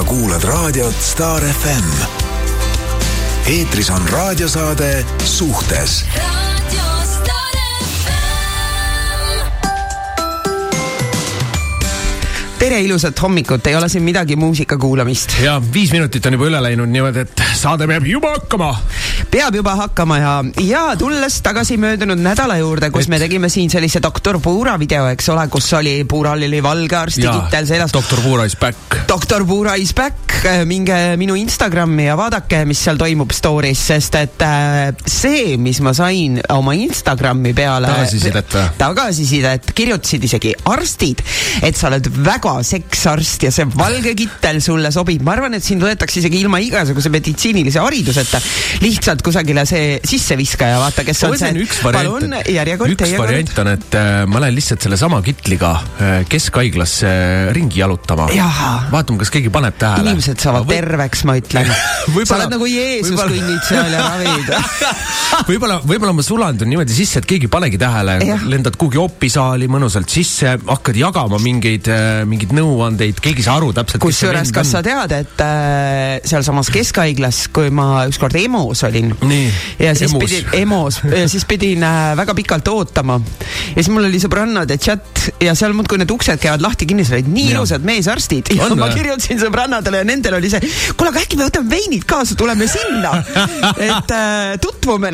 sa kuulad raadiot Star FM. eetris on raadiosaade Suhtes tere, ilusat hommikut, ei ole siin midagi muusika kuulamist. ja viis minutit on juba üle läinud niimoodi, et saade peab juba hakkama. Peab juba hakkama ja, ja tulles tagasi möödunud nädala juurde, kus et... me tegime siin sellise doktor Puura video, eks ole, kus oli, Puural oli valge arstikitel seljas. doktor Puura is back. doktor Puura is back, minge minu Instagrami ja vaadake, mis seal toimub story's, sest et äh, see, mis ma sain oma Instagrami peale. tagasisidet või? tagasisidet, kirjutasid isegi arstid, et sa oled väga väga seksarst ja see valge kittel sulle sobib. ma arvan, et sind võetakse isegi ilma igasuguse meditsiinilise hariduseta lihtsalt kusagile see sisseviskaja, vaata, kes on see. üks variant, üks variant on, et äh, ma lähen lihtsalt sellesama kitliga äh, keskhaiglasse äh, ringi jalutama. vaatame, kas keegi paneb tähele. inimesed saavad või... terveks, ma ütlen. sa oled nagu Jeesus võibolla... kõnnid seal ja ravid võib-olla, võib-olla ma sulandun niimoodi sisse, et keegi ei panegi tähele, lendad kuhugi opisaali mõnusalt sisse, hakkad jagama mingeid, mingeid mingeid nõuandeid, keegi ei saa aru täpselt. kusjuures, kas sa tead, et äh, sealsamas keskhaiglas, kui ma ükskord EMO-s olin. Ja siis emus. pidin, EMO-s, siis pidin äh, väga pikalt ootama. ja siis mul oli sõbrannade chat ja seal muudkui need uksed käivad lahti-kinni, seal olid nii ilusad meesarstid. ja ma kirjutasin sõbrannadele ja nendel oli see, kuule, aga äkki me võtame veinid kaasa, tuleme sinna. et äh, tutvume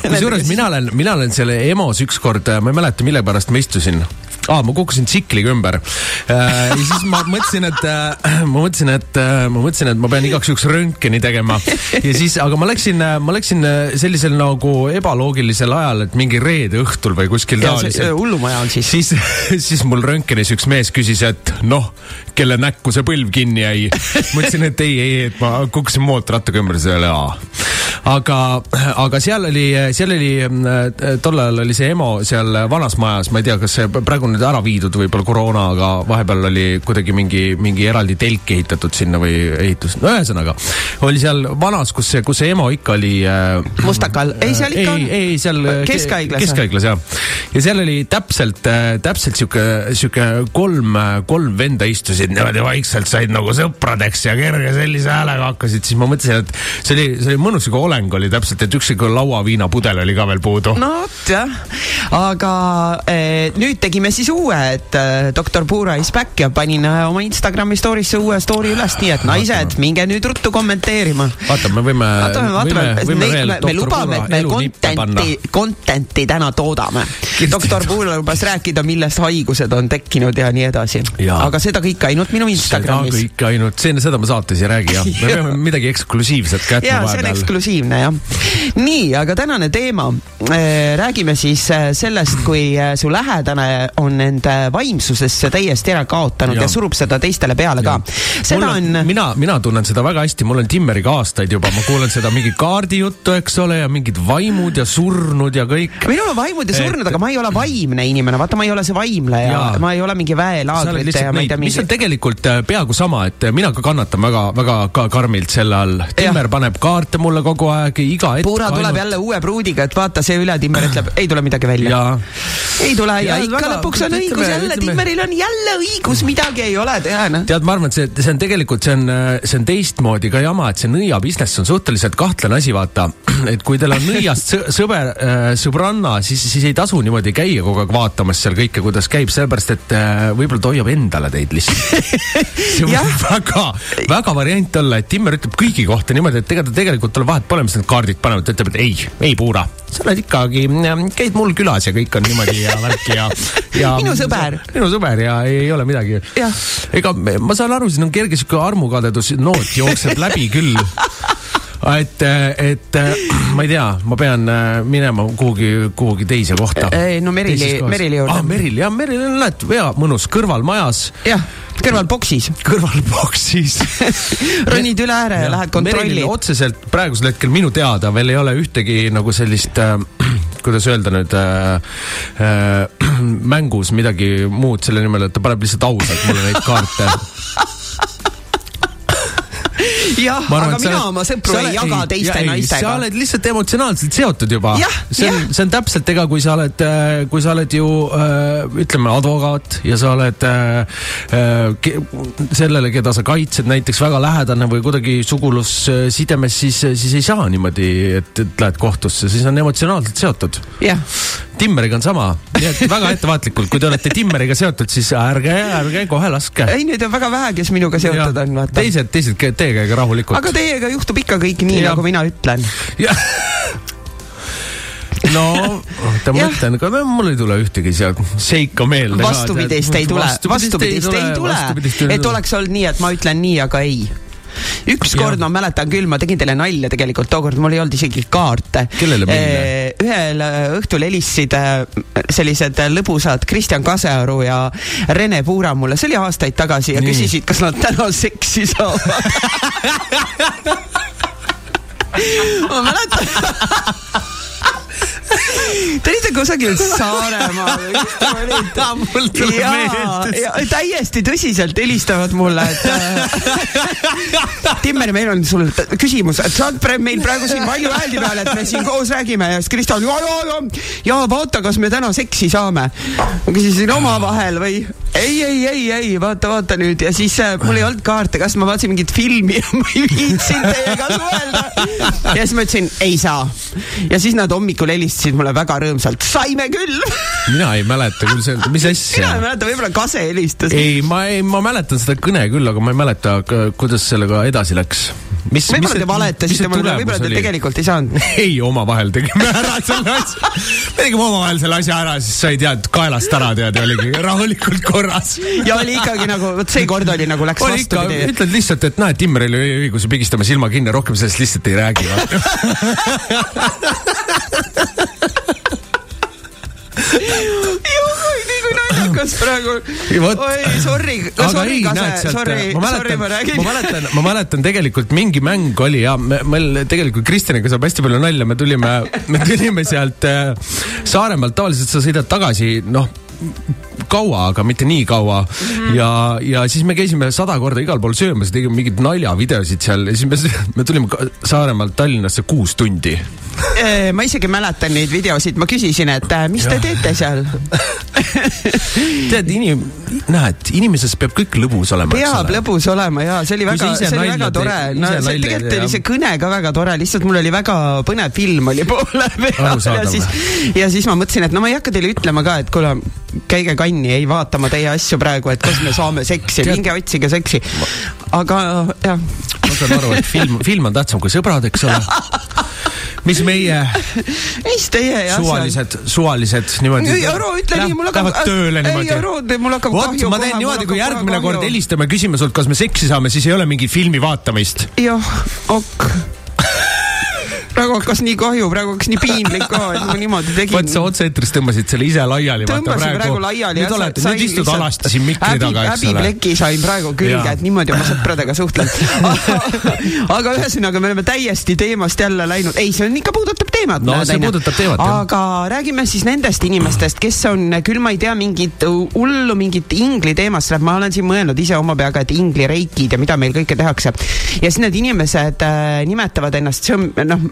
kusjuures mina olen, mina olen selle EMO-s ükskord, ma ei mäleta, mille pärast ma istusin aa, ma kukkusin tsikliga ümber äh,. ja siis ma mõtlesin, et äh, ma mõtlesin, et äh, ma mõtlesin, et ma pean igaks juhuks röntgeni tegema. ja siis, aga ma läksin, ma läksin sellisel nagu ebaloogilisel ajal, et mingi reede õhtul või kuskil taoliselt. hullumaja on siis. siis, siis mul röntgenis üks mees küsis, et noh, kelle näkku see põlv kinni jäi. ma ütlesin, et ei, ei, et ma kukkusin mootorrattaga ümber selle A aga, aga seal oli, seal oli, tol ajal oli see EMO seal vanas majas, ma ei tea, kas see praegu on nüüd ära viidud võib-olla koroonaga, vahepeal oli kuidagi mingi, mingi eraldi telk ehitatud sinna või ehitus, no ühesõnaga oli seal vanas, kus see, kus see EMO ikka oli äh,. Mustakal, ei seal ikka on. ei, ei seal keskhaiglas. keskhaiglas jah. ja seal oli täpselt äh,, täpselt sihuke, sihuke kolm, kolm venda istusid niimoodi vaikselt, said nagu sõpradeks ja kerge sellise häälega hakkasid, siis ma mõtlesin, et see oli, see oli mõnus sihuke oleng oli täpselt, et üks sihuke lauaviinapudel oli ka veel puudu. no vot jah, aga eh, nüüd tegime siis uue, et eh, doktor Puura is back ja panin eh, oma Instagrami story'sse uue story üles, nii et naised, minge nüüd ruttu kommenteerima. vaata, me võime. vaatame, vaatame, võime veel me, me lubame, et me content'i, content'i täna toodame. doktor Puura lubas rääkida, millest haigused on tekkinud ja nii edasi. aga seda kõike ainult minu Instagramis. seda kõike ainult, seda ma saates ei räägi jah, me peame midagi eksklusiivset ka jätma vahepeal. see on eksklusiivne jah. nii, aga tänane teema, äh, räägime siis äh, sellest, kui äh, su lähedane on enda vaimsusesse täiesti ära kaotanud ja, ja surub seda teistele peale ja. ka. seda on, on.... mina, mina tunnen seda väga hästi, mul on Timmeriga aastaid juba, ma kuulen seda mingi kaardijuttu, eks ole, ja mingid vaimud ja surnud ja kõik. minul on vaimud ja surnud et..., aga ma ei ole vaimne inimene, vaata, ma ei ole see vaimleja ja., ma ei ole mingi väelaagrite ja ma ei tea mingi. mis on tegelikult peaaegu sama, et mina ka kannatan väga, väga ka karmilt selle all. Timmer ja. paneb kaarte mulle kogu aeg, iga hetk. Puura tuleb ainult... jälle uue pruudiga, et vaata, see üle Timmer ütleb, ei tule midagi välja. ei tule ja, ja ikka väga, lõpuks on õigus ütleme, jälle, Timmeril on jälle õigus, midagi ei ole teha, noh. tead, ma arvan, et see, see on tegelikult, see on, see on teistmoodi ka jama, et see nõia business on suhteliselt kahtlane asi, vaata. et kui teil on nõiast sõber, äh, sõbranna, siis, siis ei tasu niimoodi käia kogu aeg vaatamas seal kõike, kuidas käib, sellepärast et äh, võib-olla ta hoiab endale teid lihtsalt see võib väga, väga variant olla, et Timmer ütleb kõigi kohta niimoodi, et ega ta tegelikult talle vahet pole, mis need kaardid panevad, ta ütleb, et ei, ei puura, sa oled ikkagi, käid mul külas ja kõik on niimoodi ja värk ja, ja. Minu sõber. minu sõber ja ei, ei ole midagi. ega ma saan aru, siin on kerge sihuke armukadedus noot jookseb läbi küll et, et ma ei tea, ma pean äh, minema kuhugi, kuhugi teise kohta. no Merili, Merili juurde ah,. Meril, jah, Meril on näed, hea, mõnus, kõrval majas. jah kõrval boksis. kõrval boksis ronid üle ääre ja, ja lähed kontrollid. otseselt praegusel hetkel minu teada veel ei ole ühtegi nagu sellist äh, kuidas öelda nüüd äh, äh, mängus midagi muud selle nimel, et ta paneb lihtsalt ausalt mulle neid kaarte jah, aga mina oled, oma sõpru ei jaga teiste ei, naistega. sa oled lihtsalt emotsionaalselt seotud juba. see on, see on täpselt, ega kui sa oled, äh, kui sa oled ju äh, ütleme, advokaat ja sa oled äh, äh, sellele, keda sa kaitsed, näiteks väga lähedane või kuidagi sugulussidemes, siis, siis ei saa niimoodi, et, et lähed kohtusse, siis on emotsionaalselt seotud. Timmeriga on sama, nii et väga ettevaatlikult, kui te olete Timmeriga seotud, siis ärge, ärge kohe laske. ei, neid on väga vähe, kes minuga seotud ja, on, vaata. teised, teised teie käige rahulikult. aga teiega juhtub ikka kõik nii, nagu mina ütlen. no, oota, ma mõtlen, aga mul ei tule ühtegi sealt seika meelde. vastupidist ei tule, vastupidist ei tule, et oleks olnud nii, et ma ütlen nii, aga ei ükskord ma mäletan küll, ma tegin teile nalja tegelikult, tookord mul ei olnud isegi kaarte. kellele meile? ühel äh, õhtul helistasid äh, sellised lõbusad Kristjan Kasearu ja Rene Puura mulle, see oli aastaid tagasi ja Nii. küsisid, kas nad täna seksi saavad ma mäletan Te olite kusagil Saaremaal või kus te olite? mul tuleb meelde. täiesti tõsiselt helistavad mulle, et Timmer, meil on sul küsimus, et sa oled meil praegu siin Valju hääldi peal, et me siin koos räägime ja siis Krista on ja, ja, ja, ja vaata, kas me täna seksi saame. ma küsisin omavahel või ei, ei, ei, ei, vaata, vaata nüüd ja siis äh, mul ei olnud kaarte, kas ma vaatasin mingit filmi ja ma ei viitsinud teiega suhelda. ja siis ma ütlesin, ei saa. ja siis nad hommikul helistasid mulle väga rõõmsalt, saime küll mina ei mäleta küll seda, mis asja. mina ei mäleta, võib-olla Kase helistas. ei, ma ei, ma mäletan seda kõne küll, aga ma ei mäleta, kuidas sellega edasi läks. võib-olla te valetasite mulle, võib-olla te tegelikult ei saanud. ei, omavahel tegime ära selle asja. me tegime omavahel selle asja ära, siis sai tead kaelast ära tead ja oligi rahulikult korras. ja oli ikkagi nagu, vot seekord oli nagu läks vastupidi. ütled lihtsalt, et näed, Timmeril oli õigus pigistame silma kinni, rohkem sellest lihtsalt ei räägi naljakas praegu. oi, sorry, sorry, Kase, sorry, sorry, ma räägin. ma mäletan, ma mäletan tegelikult mingi mäng oli ja me, meil tegelikult Kristjaniga saab hästi palju nalja, me tulime, me tulime sealt äh, Saaremaalt, tavaliselt sa sõidad tagasi, noh kaua, aga mitte nii kaua mm. -hmm. ja, ja siis me käisime sada korda igal pool söömas, tegime mingeid naljavideosid seal ja siis me, me tulime Saaremaalt Tallinnasse kuus tundi ma isegi mäletan neid videosid, ma küsisin, et äh, mis te ja. teete seal tead, inim-, näed, inimeses peab kõik lõbus olema. peab lõbus olema ja see oli väga, see oli väga tore. no see tegelikult oli see kõne ka väga tore, lihtsalt mul oli väga põnev film oli poole peal ja siis, ja siis ma mõtlesin, et no ma ei hakka teile ütlema ka, et kuule, käige kanni, ei vaata ma teie asju praegu, et kas me saame seksi, minge otsige seksi. aga jah. ma saan aru, et film, film on tähtsam kui sõbrad, eks ole mis meie mis teie jah suvalised, suvalised niimoodi. ei, Aro, ütle nii, mul hakkab. Lähevad tööle niimoodi. ei, Aro, mul hakkab Vot, kahju. ma teen niimoodi, kui järgmine kord helistame, küsime sult, kas me seksi saame, siis ei ole mingi filmi vaatamist. jah, ok praegu hakkas nii kahju, praegu hakkas nii piinlik ka, et ma niimoodi tegin. vot sa otse-eetris tõmbasid selle ise laiali. tõmbasin praegu, praegu laiali. nüüd olete, nüüd istud alasti siin mikri äbi, taga, eks ole. häbipleki sain praegu külge, et niimoodi oma sõpradega suhtlen aga ühesõnaga, me oleme täiesti teemast jälle läinud, ei, see on ikka puudutab teemat. no see puudutab teemat, jah. aga räägime siis nendest inimestest, kes on küll, ma ei tea, mingit hullu mingit ingli teemast, ma olen siin mõelnud ise oma peaga, et inglireikid ja mida meil kõike tehakse. ja siis need inimesed äh, nimetavad ennast, see on noh,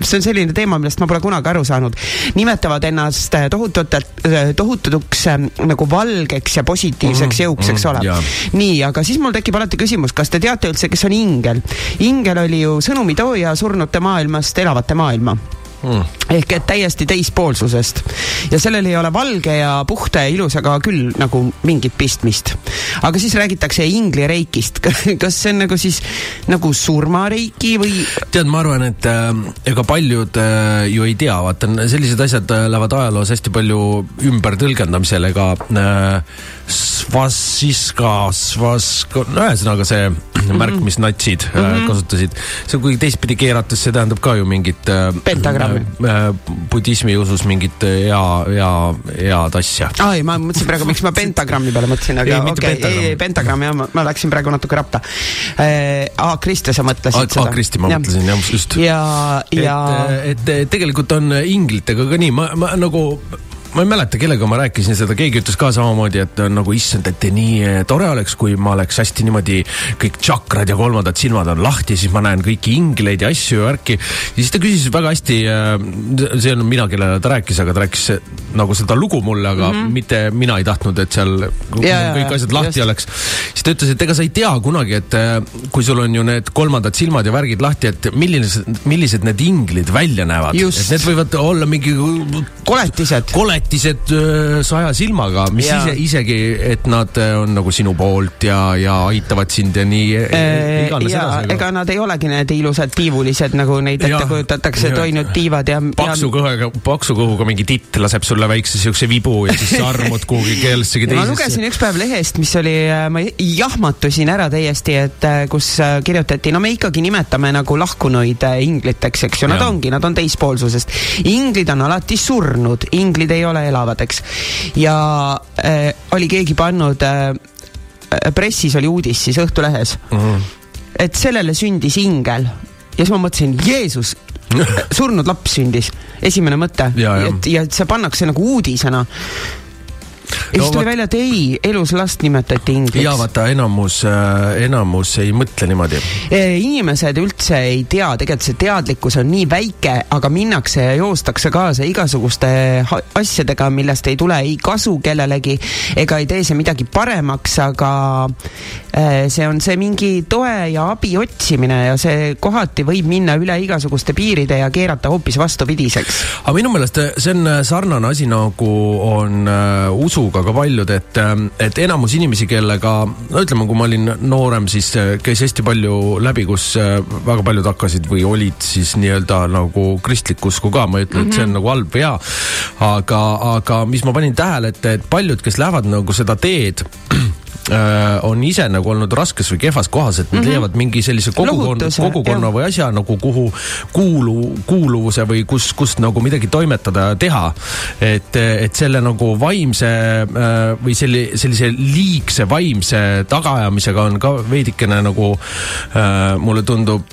see on selline teema, millest ma pole kunagi aru saanud, nimetavad ennast tohututelt, tohutuks ähm, nagu valgeks ja positiivseks mm, jõuks, eks ole mm,. nii, aga siis mul tekib alati küsimus, kas te teate üldse, kes on ingel? ingel oli ju sõnumitooja surnute maailmast elavate maailma mm.. ehk et täiesti teispoolsusest. ja sellel ei ole valge ja puhta ja ilusaga küll nagu mingit pistmist. aga siis räägitakse inglireikist kas see on nagu siis nagu surmareiki või? tead, ma arvan, et äh, ega paljud äh, ju ei tea, vaata sellised asjad äh, lähevad ajaloos hästi palju ümbertõlgendamisele, ega äh, svasiska, svaska, no ühesõnaga see mm -hmm. märk, mis natsid mm -hmm. kasutasid. see, kui teistpidi keerates, see tähendab ka ju mingit äh, pentagrammi. Budismi usus mingit hea, hea, head asja. aa ei, ma mõtlesin praegu, miks ma pentagrammi peale mõtlesin, aga okei ei, ei pentagramm jah, ma läksin praegu natuke rappa äh,. aa, Kristi, sa mõtlesid seda? aa, Kristi, ma mõtlesin jah, just. ja, ja. et, et tegelikult on inglitega ka nii, ma, ma nagu ma ei mäleta, kellega ma rääkisin seda, keegi ütles ka samamoodi, et nagu issand, et nii eh, tore oleks, kui ma oleks hästi niimoodi kõik tšakrad ja kolmandad silmad on lahti, siis ma näen kõiki ingleid ja asju ja värki. ja siis ta küsis väga hästi, äh, see on mina, kellele ta rääkis, aga ta rääkis nagu seda lugu mulle, aga mm -hmm. mitte mina ei tahtnud, et seal ja, kõik asjad lahti just. oleks. siis ta ütles, et ega sa ei tea kunagi, et kui sul on ju need kolmandad silmad ja värgid lahti, et millised, millised need inglid välja näevad. et need võivad olla mingi koletised koletised saja silmaga, mis ja. ise, isegi, et nad on nagu sinu poolt ja, ja aitavad sind ja nii e, iganes edasi. ega nad ei olegi need ilusad tiivulised, nagu neid ette kujutatakse, et oi nüüd tiivad ja. paksu kõhega, paksu kõhuga mingi titt laseb sulle väikse siukse vibu ja siis sa armud kuhugi kellessegi teisesse. ma lugesin üks päev lehest, mis oli, ma jahmatusin ära täiesti, et kus kirjutati, no me ikkagi nimetame nagu lahkunuid ingliteks, eks ju, nad ja. ongi, nad on teispoolsusest. inglid on alati surnud, inglid ei ole elavad, eks. ja äh, oli keegi pannud äh,, pressis oli uudis siis Õhtulehes mm, -hmm. et sellele sündis ingel ja siis ma mõtlesin, Jeesus, surnud laps sündis, esimene mõte. et ja et see pannakse nagu uudisena ja no, siis tuli välja, et ei, elus last nimetati ingliks. ja vaata, enamus äh,, enamus ei mõtle niimoodi. inimesed üldse ei tea, tegelikult see teadlikkus on nii väike, aga minnakse ja joostakse kaasa igasuguste asjadega, millest ei tule ei kasu kellelegi ega ei tee see midagi paremaks, aga äh, see on see mingi toe ja abi otsimine ja see kohati võib minna üle igasuguste piiride ja keerata hoopis vastupidiseks. aga minu meelest see on sarnane asi, nagu on äh, usuga ka paljud, et, ähm, et enamus inimesi, kellega, no ütleme, kui ma olin noorem, siis äh, käis hästi palju läbi, kus äh, väga paljud hakkasid või olid siis nii-öelda nagu kristlik usku ka, ma ei ütle mm, -hmm. et see on mhm. nagu halb või hea. aga, aga mis ma panin tähele, et, et paljud, kes lähevad nagu seda teed on ise nagu olnud raskes või kehvas kohas, et nad mm -hmm. leiavad mingi sellise kogukonna, kogukonna jah. või asja nagu kuhu kuulu, kuuluvuse või kus, kust nagu midagi toimetada ja teha. et, et selle nagu vaimse äh, või selli, sellise liigse vaimse tagaajamisega on ka veidikene nagu äh, mulle tundub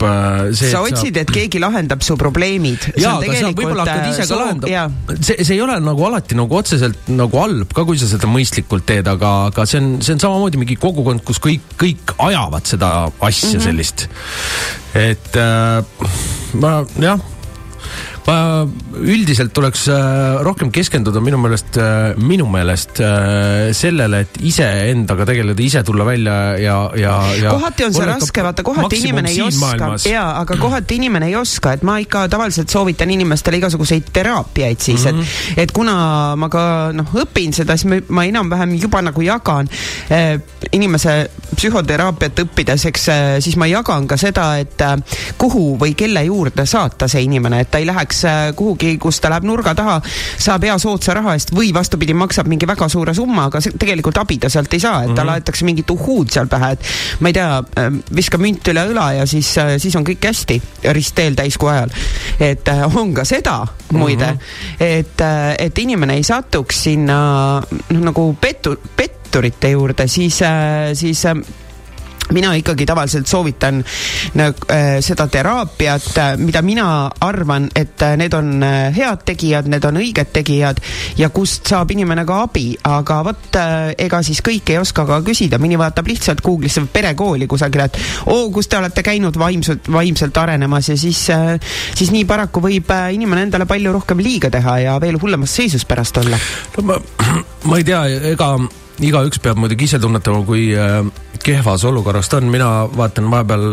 see. sa otsid, et keegi lahendab su probleemid. jaa, aga sa võib-olla hakkad ise ka lahendama. see, see ei ole nagu alati nagu otseselt nagu halb ka, kui sa seda mõistlikult teed, aga, aga see on, see on samamoodi samamoodi mingi kogukond, kus kõik, kõik ajavad seda asja mm -hmm. sellist. et äh, ma jah üldiselt tuleks äh, rohkem keskenduda minu meelest, äh, minu meelest äh, sellele, et iseendaga tegeleda, ise tulla välja ja, ja, ja. kohati on see raske, vaata kohati inimene ei oska, jaa, aga kohati inimene ei oska, et ma ikka tavaliselt soovitan inimestele igasuguseid teraapiaid siis mm, -hmm. et, mhm. et kuna ma ka noh, õpin seda, siis ma, ma enam-vähem juba nagu jagan eh, inimese psühhoteraapiat õppides, eks siis ma jagan ka seda, et kuhu või kelle juurde saata see inimene, et ta ei läheks läheks äh, kuhugi, kus ta läheb nurga taha, saab hea soodsa raha eest või vastupidi, maksab mingi väga suure summa, aga tegelikult abi ta sealt ei saa, et mm -hmm. talle aetakse mingit uhhuud seal pähe, et ma ei tea, äh, viska münt üle õla ja siis, äh, siis on kõik hästi ristteel täiskuu ajal. et on ka seda muide mm, -hmm. et, et inimene ei satuks sinna noh, nagu pettu, petturite juurde, siis, siis mina ikkagi tavaliselt soovitan äh, seda teraapiat, äh, mida mina arvan, et äh, need on head tegijad, need on õiged tegijad ja kust saab inimene ka abi, aga vot ega siis kõik ei oska ka küsida, mõni vaatab lihtsalt Google'isse perekooli kusagile, et oo kus te olete käinud vaimselt, vaimselt arenemas? Ja siis siis nii paraku võib inimene endale palju rohkem liiga teha ja veel hullemas seisus pärast olla. no ma, ma ei tea, ega igaüks peab muidugi ise tunnetama, kui äh, kehvas olukorras ta on, mina vaatan vahepeal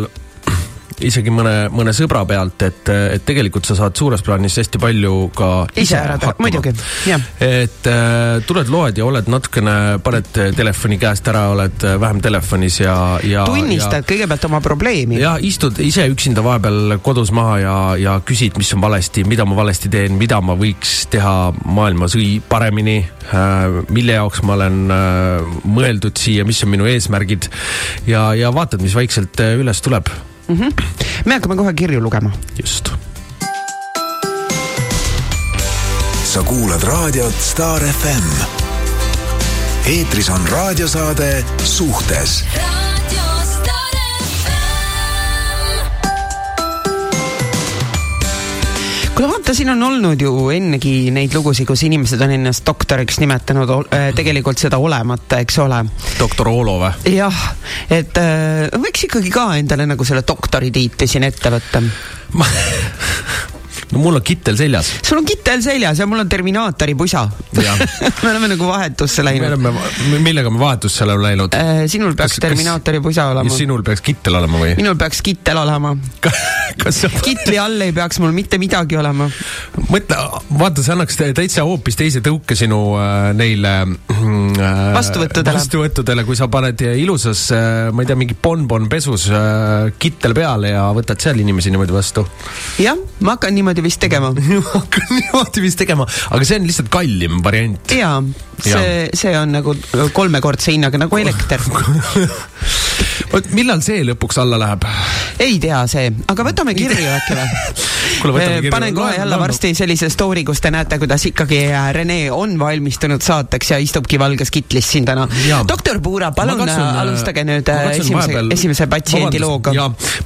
isegi mõne, mõne sõbra pealt, et, et tegelikult sa saad suures plaanis hästi palju ka ise ära teha, muidugi, jah. et äh, tuled, loed ja oled natukene, paned telefoni käest ära, oled vähem telefonis ja, ja tunnistad ja, kõigepealt oma probleemi. ja istud ise üksinda vahepeal kodus maha ja, ja küsid, mis on valesti, mida ma valesti teen, mida ma võiks teha maailmas õi-, paremini äh,, mille jaoks ma olen äh, mõeldud siia, mis on minu eesmärgid ja, ja vaatad, mis vaikselt äh, üles tuleb mm. -hmm. me hakkame kohe kirju lugema. just. sa kuulad raadiot Star FM. eetris on raadiosaade Suhtes kuule vaata, siin on olnud ju ennegi neid lugusid, kus inimesed on ennast doktoriks nimetanud äh, tegelikult seda olemata, eks ole. doktor Oolo või? jah, et äh, võiks ikkagi ka endale nagu selle doktoritiitli siin ette võtta no mul on kittel seljas. sul on kittel seljas ja mul on Terminaatori pusa me oleme nagu vahetusse läinud. me oleme, millega me vahetusse oleme läinud äh,? sinul peaks kas, Terminaatori pusa olema. sinul peaks kittel olema või? minul peaks kittel olema kas sa... kitli all ei peaks mul mitte midagi olema. mõtle, vaata, see annaks täitsa hoopis teise tõuke sinu äh, neile äh, vastuvõttudele. vastuvõttudele, kui sa paned ilusas äh,, ma ei tea, mingi bonbon pesus äh, kittel peale ja võtad seal inimesi niimoodi vastu. jah, ma hakkan niimoodi vist tegema. Hakkan niimoodi vist tegema, aga see on lihtsalt kallim variant. jaa, see, see on nagu kolmekordse hinnaga nagu elekter vot millal see lõpuks alla läheb? ei tea see, aga võtame kirju äkki või? panen kohe jälle varsti sellise story, kus te näete, kuidas ikkagi äh, Rene on valmistunud saateks ja istubki valges kitlis siin täna. doktor Puura, palun katsun, äh, alustage nüüd äh, esimese, vahepeal, esimese patsiendi looga.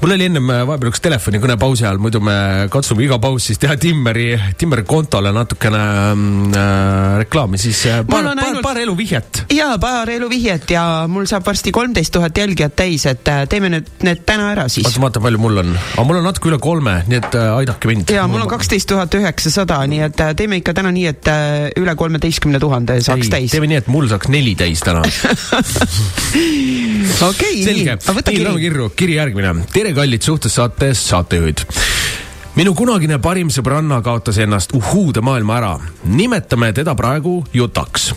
mul oli ennem vahepeal üks telefonikõne pausi ajal, muidu me katsume iga paus siis teha Timmeri, Timmeri kontole natukene mm, äh, reklaami, siis paar, paar, ainult... paar eluvihjet. jaa, paar eluvihjet ja mul saab varsti kolmteist tuhat jälgijat täis, et teeme nüüd need täna ära siis. oota, vaata, palju mul on. aga mul on natuke üle kolme, nii et äh, aidake mind. jaa, mul on kaksteist tuhat üheksasada, nii et äh, teeme ikka täna nii, et äh, üle kolmeteistkümne tuhande saaks Ei, täis. teeme nii, et mul saaks neli täis täna okei, nii, aga võta kiri. kirju, kiri järgmine. tere, kallid suhtessaates saatejuhid minu kunagine parim sõbranna kaotas ennast uhuude maailma ära. nimetame teda praegu Jutaks.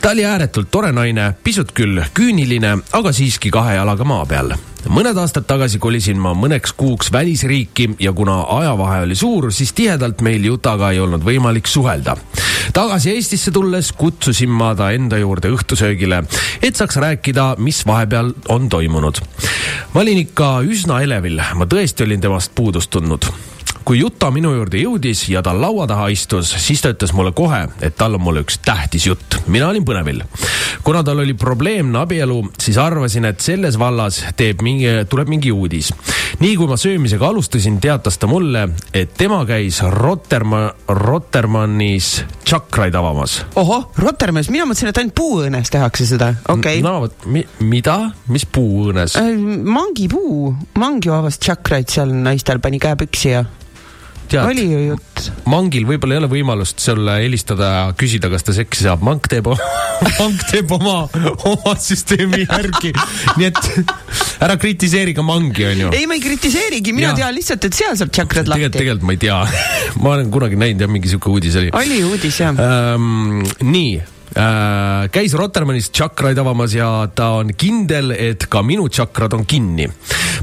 ta oli ääretult tore naine, pisut küll küüniline, aga siiski kahe jalaga maa peal mõned aastad tagasi kolisin ma mõneks kuuks välisriiki ja kuna ajavahe oli suur, siis tihedalt meil Jutaga ei olnud võimalik suhelda. tagasi Eestisse tulles kutsusin ma ta enda juurde õhtusöögile, et saaks rääkida, mis vahepeal on toimunud. ma olin ikka üsna elevil, ma tõesti olin temast puudust tundnud kui Juta minu juurde jõudis ja ta laua taha istus, siis ta ütles mulle kohe, et tal on mulle üks tähtis jutt. mina olin põnevil. kuna tal oli probleemne abielu, siis arvasin, et selles vallas teeb mingi, tuleb mingi uudis. nii kui ma söömisega alustasin, teatas ta mulle, et tema käis Roterma-, Rotermannis tšakraid avamas. ohoh, Rotermannis, mina mõtlesin, et ainult puuõõnes tehakse seda, okei okay.. no vot mi,, mida, mis puuõõnes äh,? mangipuu, mang ju avas tšakraid seal naistel, pani käe püksi ja oli ju jutt. mangil võib-olla ei ole võimalust sulle helistada ja küsida, kas ta seksi saab, mang teeb mang teeb oma, oma süsteemi järgi. nii et ära kritiseeri ka mangi, onju. ei, ma ei kritiseerigi, mina ja. tean lihtsalt, et seal saab tšakrad lahti. tegelikult, ma ei tea ma olen kunagi näinud jah, mingi sihuke uudis oli. oli uudis jah ähm,. nii käis Rotermannis tšakraid avamas ja ta on kindel, et ka minu tšakrad on kinni.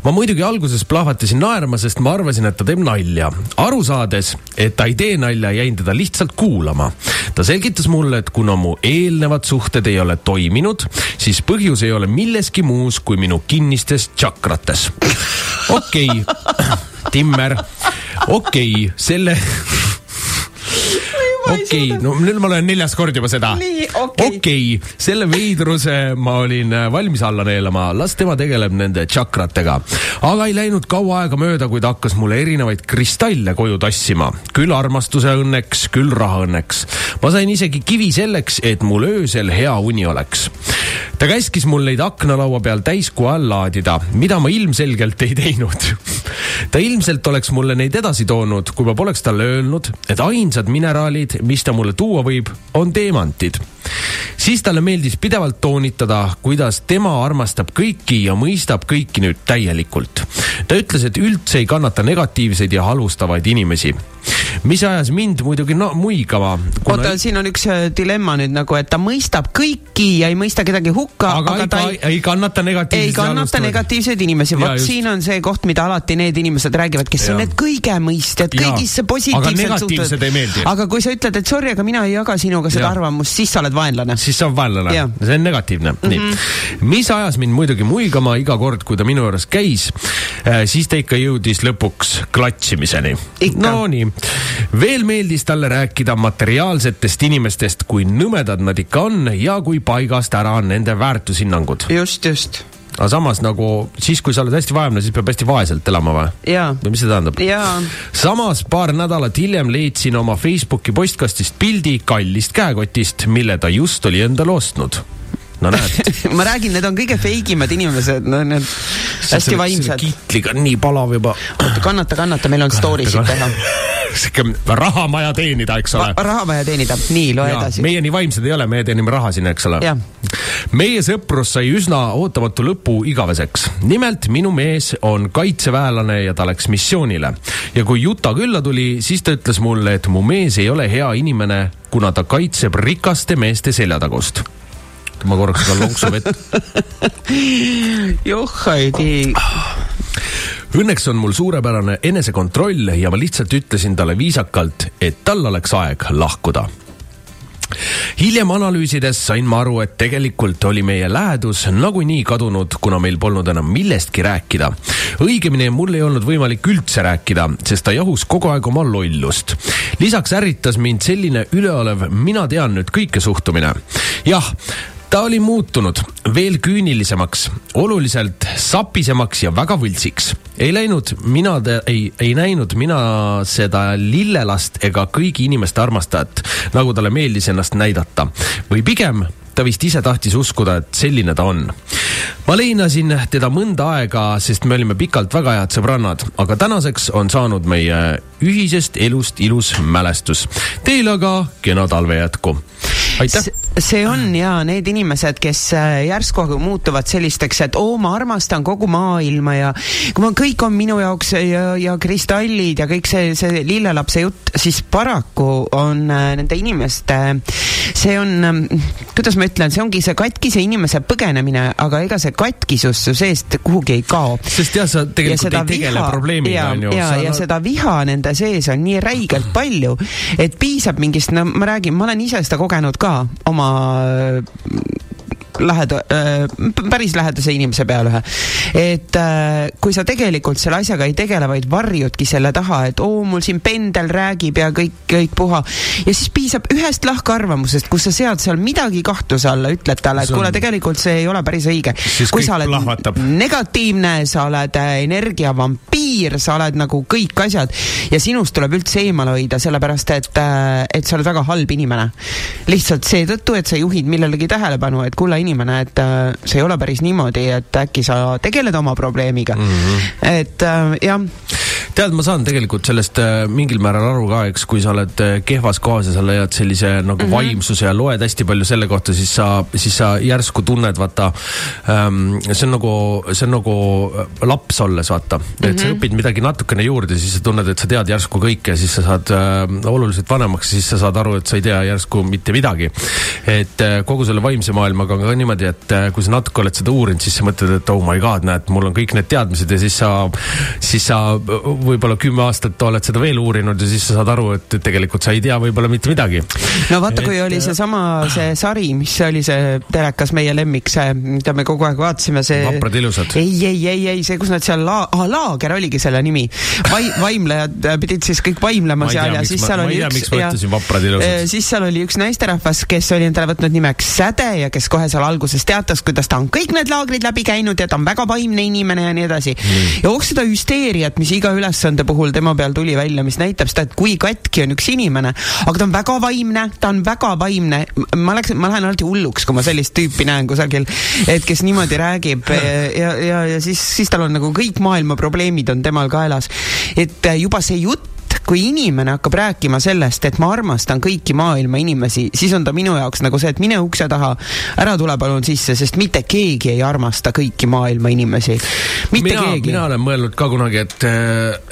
ma muidugi alguses plahvatasin naerma, sest ma arvasin, et ta teeb nalja. aru saades, et ta ei tee nalja, jäin teda lihtsalt kuulama. ta selgitas mulle, et kuna mu eelnevad suhted ei ole toiminud, siis põhjus ei ole milleski muus kui minu kinnistes tšakrates. okei okay. Timmer, okei okay,, selle okei no nüüd ma olen neljas kord juba seda. okei okay. okay,, selle veidruse ma olin äh, valmis alla neelama, las tema tegeleb nende tšakratega. aga ei läinud kaua aega mööda, kui ta hakkas mulle erinevaid kristalle koju tassima. küll armastuse õnneks, küll raha õnneks. ma sain isegi kivi selleks, et mul öösel hea uni oleks. ta käskis mul neid aknalaua peal täiskuu all laadida, mida ma ilmselgelt ei teinud ta ilmselt oleks mulle neid edasi toonud, kui ma poleks talle öelnud, et ainsad mineraalid, mis ta mulle tuua võib, on teemantid. siis talle meeldis pidevalt toonitada, kuidas tema armastab kõiki ja mõistab kõiki nüüd täielikult. ta ütles, et üldse ei kannata negatiivseid ja halvustavaid inimesi mis ajas mind muidugi no muigama kuna.... oota, siin on üks äh, dilemma nüüd nagu, et ta mõistab kõiki ja ei mõista kedagi hukka, aga, aga ta ei, ei kannata negatiivseid. ei kannata negatiivseid inimesi, vot siin on see koht, mida alati need inimesed räägivad, kes ja. on need kõigemõistjad, kõigisse positiivselt suhtuvad. aga kui sa ütled, et sorry, aga mina ei jaga sinuga seda ja. arvamust, siis sa oled vaenlane. siis sa oled vaenlane, see on negatiivne mm. -hmm. nii, mis ajas mind muidugi muigama iga kord, kui ta minu juures käis, äh, siis ta ikka jõudis lõpuks klatšimiseni. Nonii veel meeldis talle rääkida materiaalsetest inimestest, kui nõmedad nad ikka on ja kui paigast ära on nende väärtushinnangud. just, just aga samas nagu siis, kui sa oled hästi vaemne, siis peab hästi vaeselt elama või? või mis see tähendab? samas paar nädalat hiljem leidsin oma Facebooki postkastist pildi kallist käekotist, mille ta just oli endale ostnud no näed ma räägin, need on kõige feigimad inimesed, no need hästi vaimsed. kitliga on nii palav juba. oota, kannata, kannata, meil on story sid teha sihuke rahamaja teenida, eks ole. rahamaja teenida, nii, loe ja, edasi. meie nii vaimsed ei ole, meie teenime raha siin, eks ole. meie sõprus sai üsna ootamatu lõpu igaveseks. nimelt minu mees on kaitseväelane ja ta läks missioonile. ja kui Juta külla tuli, siis ta ütles mulle, et mu mees ei ole hea inimene, kuna ta kaitseb rikaste meeste seljatagust ma korraks võtan lonksu vett. joh, ei tea. Õnneks on mul suurepärane enesekontroll ja ma lihtsalt ütlesin talle viisakalt, et tal oleks aeg lahkuda hiljem analüüsides sain ma aru, et tegelikult oli meie lähedus nagunii kadunud, kuna meil polnud enam millestki rääkida. õigemini mul ei olnud võimalik üldse rääkida, sest ta jahus kogu aeg oma lollust. lisaks ärritas mind selline üleolev mina tean nüüd kõike suhtumine. jah ta oli muutunud veel küünilisemaks, oluliselt sapisemaks ja väga võltsiks. ei läinud mina, ei, ei näinud mina seda lillelast ega kõigi inimeste armastajat, nagu talle meeldis ennast näidata. või pigem ta vist ise tahtis uskuda, et selline ta on. ma leinasin teda mõnda aega, sest me olime pikalt väga head sõbrannad, aga tänaseks on saanud meie ühisest elust ilus mälestus. Teile aga kena talve jätku. aitäh! See on ja need inimesed, kes äh, järsku muutuvad sellisteks, et oo, ma armastan kogu maailma ja kui ma, kõik on minu jaoks ja, ja kristallid ja kõik see, see lillelapse jutt, siis paraku on äh, nende inimeste, see on, ähm, kuidas ma ütlen, see ongi see katkise inimese põgenemine, aga ega see katkisus su seest kuhugi ei kao. sest jah, sa tegelikult ei tegele viha, probleemiga, on ju. ja, ja, ja seda viha nende sees on nii räigelt palju, et piisab mingist, no ma räägin, ma olen ise seda kogenud ka oma oma läheda- äh,, päris lähedase inimese peale ühe. et äh, kui sa tegelikult selle asjaga ei tegele, vaid varjudki selle taha, et oo, mul siin pendel räägib ja kõik, kõik puha. ja siis piisab ühest lahkarvamusest, kus sa sead seal midagi kahtluse alla, ütled talle, et kuule, tegelikult see ei ole päris õige. kui sa oled plahvatab. negatiivne, sa oled äh, energiavampiir, sa oled nagu kõik asjad ja sinust tuleb üldse eemale hoida, sellepärast et, äh, et sa oled väga halb inimene. lihtsalt seetõttu, et sa juhid millelegi tähelepanu, et kuule, inimene, et äh, see ei ole päris niimoodi, et äkki sa tegeled oma probleemiga mm. -hmm. et äh, jah. tead, ma saan tegelikult sellest äh, mingil määral aru ka, eks, kui sa oled kehvas kohas ja sa leiad sellise nagu mm -hmm. vaimsuse ja loed hästi palju selle kohta, siis sa, siis sa järsku tunned, vaata ähm,, see on nagu, see on nagu laps olles, vaata mm. -hmm. et sa mhm. õpid midagi natukene juurde, siis sa tunned, et sa tead järsku kõike siis sa saad äh, oluliselt vanemaks, siis sa saad aru, et sa ei tea järsku mitte midagi. et äh, kogu selle vaimse maailmaga on ka on niimoodi, et äh, kui sa natuke oled seda uurinud, siis sa mõtled, et oh my god, näed, mul on kõik need teadmised ja siis sa, siis sa võib-olla kümme aastat oled seda veel uurinud ja siis sa saad aru, et tegelikult sa ei tea võib-olla mitte midagi. no vaata, kui oli seesama, see sari, mis oli see telekas Meie lemmik, see, mida me kogu aeg vaatasime, see. vaprad ilusad. ei, ei, ei, ei, see, kus nad seal la-, ah, laager oligi selle nimi. Vai-, vaimlejad pidid siis kõik vaimlema seal ja siis seal oli üks. ja äh, siis seal oli üks naisterahvas, kes oli endale võtnud nimeks Säde ja kes kohe seal alguses teatas, kuidas ta on kõik need laagrid läbi käinud ja ta on väga vaimne inimene ja nii edasi mm.. ja oh seda hüsteeriat, mis iga ülesande puhul tema peal tuli välja, mis näitab seda, et kui katki on üks inimene, aga ta on väga vaimne, ta on väga vaimne. ma läksin, ma lähen alati hulluks, kui ma sellist tüüpi näen kusagil, et kes niimoodi räägib ja, ja, ja, ja siis, siis tal on nagu kõik maailma probleemid on temal kaelas. et juba see jutt kui inimene hakkab rääkima sellest, et ma armastan kõiki maailma inimesi, siis on ta minu jaoks nagu see, et mine ukse taha, ära tule palun sisse, sest mitte keegi ei armasta kõiki maailma inimesi. mitte mina, keegi. mina olen mõelnud ka kunagi, et,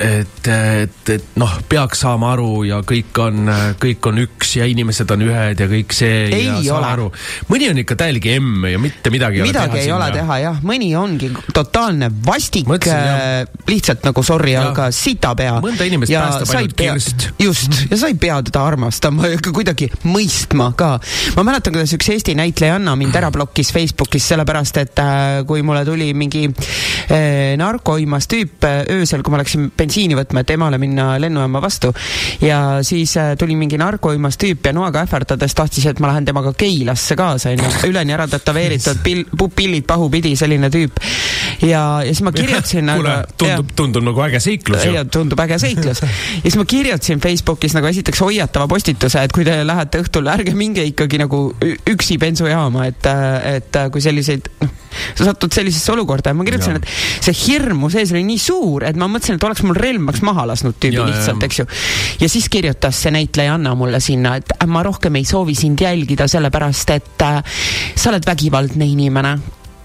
et, et, et noh, peaks saama aru ja kõik on, kõik on üks ja inimesed on ühed ja kõik see. ei ole. mõni on ikka täielik emm ja mitte midagi ei midagi ole teha. midagi ei ole teha jah, mõni ongi totaalne vastik, äh, lihtsalt nagu sorry, aga sitapea. mõnda inimest päästab ainult kirst. just, ja sa ei pea teda armastama ega kuidagi mõistma ka. ma mäletan, kuidas üks Eesti näitlejanna mind ära blokkis Facebookis sellepärast, et äh, kui mulle tuli mingi äh, narkoimas tüüp äh, öösel, kui ma läksin bensiini võtma, et emale minna lennujaama vastu. ja siis tuli mingi narkoimas tüüp ja noaga ähvardades tahtis, et ma lähen temaga Keilasse kaasa, onju. üleni ära tätoveeritud pill, pillid pahupidi, selline tüüp. ja, ja siis ma kirjutasin kuule, tundub, tundub nagu äge seiklus ju. tundub äge seiklus. ja siis ma kirjutasin Facebookis nagu esiteks hoiatava postituse, et kui te lähete õhtul, ärge minge ikkagi nagu üksi bensujaama, et, et kui selliseid, noh, sa satud sellisesse olukorda ja ma kirjutasin, et see hirm mu sees oli nii suur, et ma mõtlesin, et oleks mul relv, ma oleks maha lasknud tüübi ja, lihtsalt, eks ju. ja siis kirjutas see näitlejanna mulle sinna, et ma rohkem ei soovi sind jälgida, sellepärast et äh, sa oled vägivaldne inimene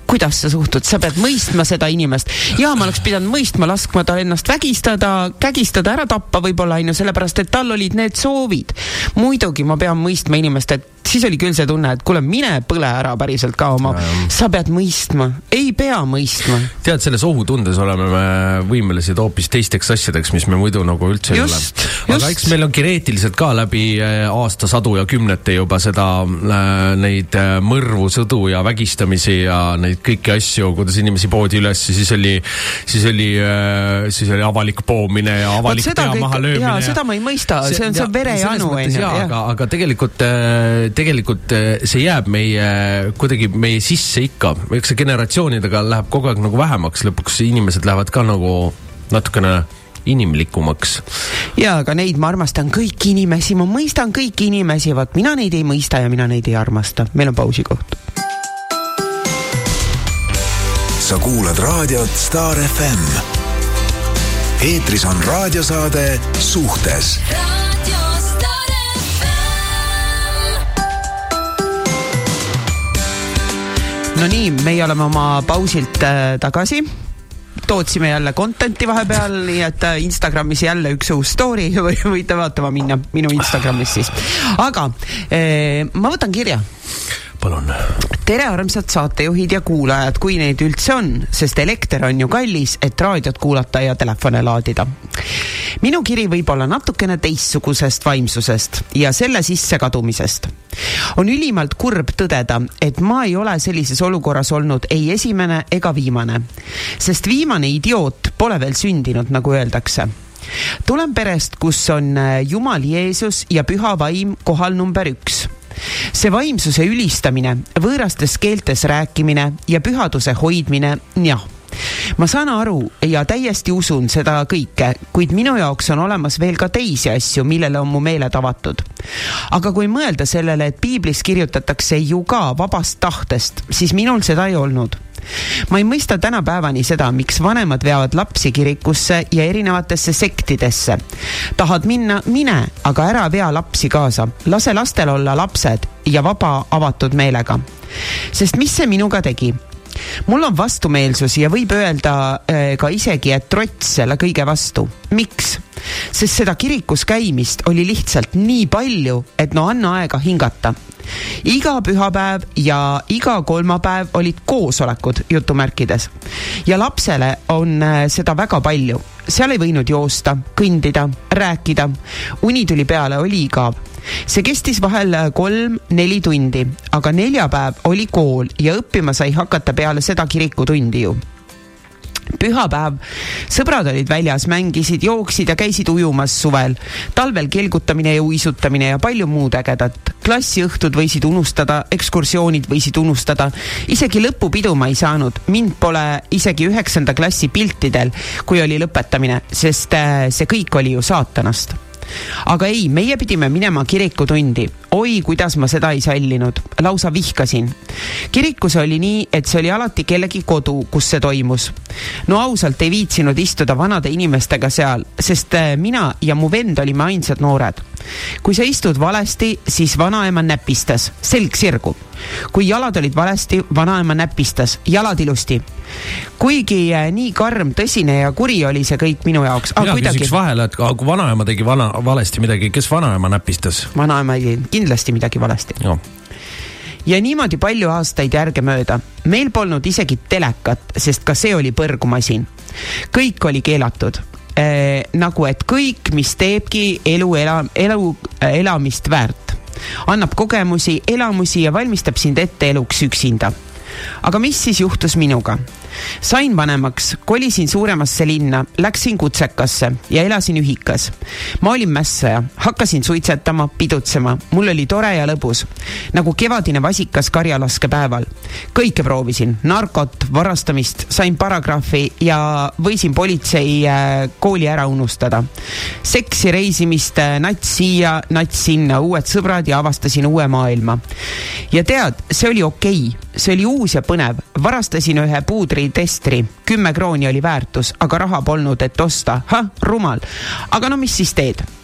kuidas sa suhtud, sa pead mõistma seda inimest. ja ma oleks pidanud mõistma, laskma tal ennast vägistada, kägistada, ära tappa võib-olla onju, sellepärast et tal olid need soovid. muidugi ma pean mõistma inimest, et siis oli küll see tunne, et kuule, mine põle ära päriselt ka oma, sa pead mõistma, ei pea mõistma. tead, selles ohutundes oleme me võimelised hoopis teisteks asjadeks, mis me muidu nagu üldse just, ei ole. aga eks meil on geneetiliselt ka läbi äh, aastasadu ja kümnete juba seda, äh, neid äh, mõrvu, sõdu ja vägistamisi ja neid kõiki asju, kuidas inimesi poodi üles, siis oli, siis oli, siis oli avalik poomine ja avalik pea maha löömine. seda ma ei mõista, see on, see on verejanu, onju. aga, aga tegelikult tegelikult eh, see jääb meie, kuidagi meie sisse ikka, eks see generatsioonidega läheb kogu aeg nagu vähemaks, lõpuks inimesed lähevad ka nagu natukene inimlikumaks. ja, aga neid ma armastan kõiki inimesi, ma mõistan kõiki inimesi, vot mina neid ei mõista ja mina neid ei armasta. meil on pausikoht. Sa kuulad raadiot Star FM. eetris on raadiosaade Suhtes. No nii, meie oleme oma pausilt äh, tagasi. Tootsime jälle content'i vahepeal, nii et äh, Instagramis jälle üks uus story. Või võite vaatama minna minu Instagramis siis. aga eh, ma võtan kirja palun. tere, armsad saatejuhid ja kuulajad, kui neid üldse on, sest elekter on ju kallis, et raadiot kuulata ja telefone laadida. minu kiri võib olla natukene teistsugusest vaimsusest ja selle sisse kadumisest. on ülimalt kurb tõdeda, et ma ei ole sellises olukorras olnud ei esimene ega viimane, sest viimane idioot pole veel sündinud, nagu öeldakse tulen perest, kus on Jumal Jeesus ja püha vaim kohal number üks see vaimsuse ülistamine, võõrastes keeltes rääkimine ja pühaduse hoidmine, jah ma saan aru ja täiesti usun seda kõike, kuid minu jaoks on olemas veel ka teisi asju, millele on mu meeled avatud. aga kui mõelda sellele, et piiblis kirjutatakse ju ka vabast tahtest, siis minul seda ei olnud ma ei mõista tänapäevani seda, miks vanemad veavad lapsi kirikusse ja erinevatesse sektidesse. tahad minna, mine, aga ära vea lapsi kaasa, lase lastel olla lapsed ja vaba avatud meelega. sest mis see minuga tegi? mul on vastumeelsusi ja võib öelda äh, ka isegi, et trots selle kõige vastu. miks? sest seda kirikus käimist oli lihtsalt nii palju, et no anna aega hingata iga pühapäev ja iga kolmapäev olid koosolekud jutumärkides ja lapsele on äh, seda väga palju seal ei võinud joosta, kõndida, rääkida. uni tuli peale, oli igav. see kestis vahel äh, kolm-neli tundi, aga neljapäev oli kool ja õppima sai hakata peale seda kirikutundi ju pühapäev, sõbrad olid väljas, mängisid, jooksid ja käisid ujumas suvel. talvel kelgutamine ja uisutamine ja palju muud ägedat. klassiõhtud võisid unustada, ekskursioonid võisid unustada. isegi lõpupidu ma ei saanud, mind pole isegi üheksanda klassi piltidel, kui oli lõpetamine, sest äh, see kõik oli ju saatanast aga ei, meie pidime minema kirikutundi. oi, kuidas ma seda ei sallinud, lausa vihkasin. kirikus oli nii, et see oli alati kellegi kodu, kus see toimus. no ausalt ei viitsinud istuda vanade inimestega seal, sest äh, mina ja mu vend olime ainsad noored. kui sa istud valesti, siis vanaema näpistas, selg sirgu kui jalad olid valesti, vanaema näpistas, jalad ilusti. kuigi äh, nii karm, tõsine ja kuri oli see kõik minu jaoks. mina kuidagi... küsiks vahele, et kui vanaema tegi vana, valesti midagi, kes vanaema näpistas? vanaema tegi kindlasti midagi valesti ja niimoodi palju aastaid järgemööda. meil polnud isegi telekat, sest ka see oli põrgumasin. kõik oli keelatud äh,. nagu et kõik, mis teebki elu ela, elu äh, elamist väärt annab kogemusi, elamusi ja valmistab sind ette eluks üksinda aga mis siis juhtus minuga? Sain vanemaks, kolisin suuremasse linna, läksin kutsekasse ja elasin ühikas. ma olin mässaja, hakkasin suitsetama, pidutsema, mul oli tore ja lõbus. nagu kevadine vasikas karjalaskepäeval. kõike proovisin, narkot, varastamist, sain paragrahvi ja võisin politsei äh, kooli ära unustada. seksi, reisimist, nats siia, nats sinna, uued sõbrad ja avastasin uue maailma. ja tead, see oli okei okay see oli uus ja põnev. varastasin ühe puudritestri, kümme krooni oli väärtus, aga raha polnud, et osta. rumal. aga no mis siis teed?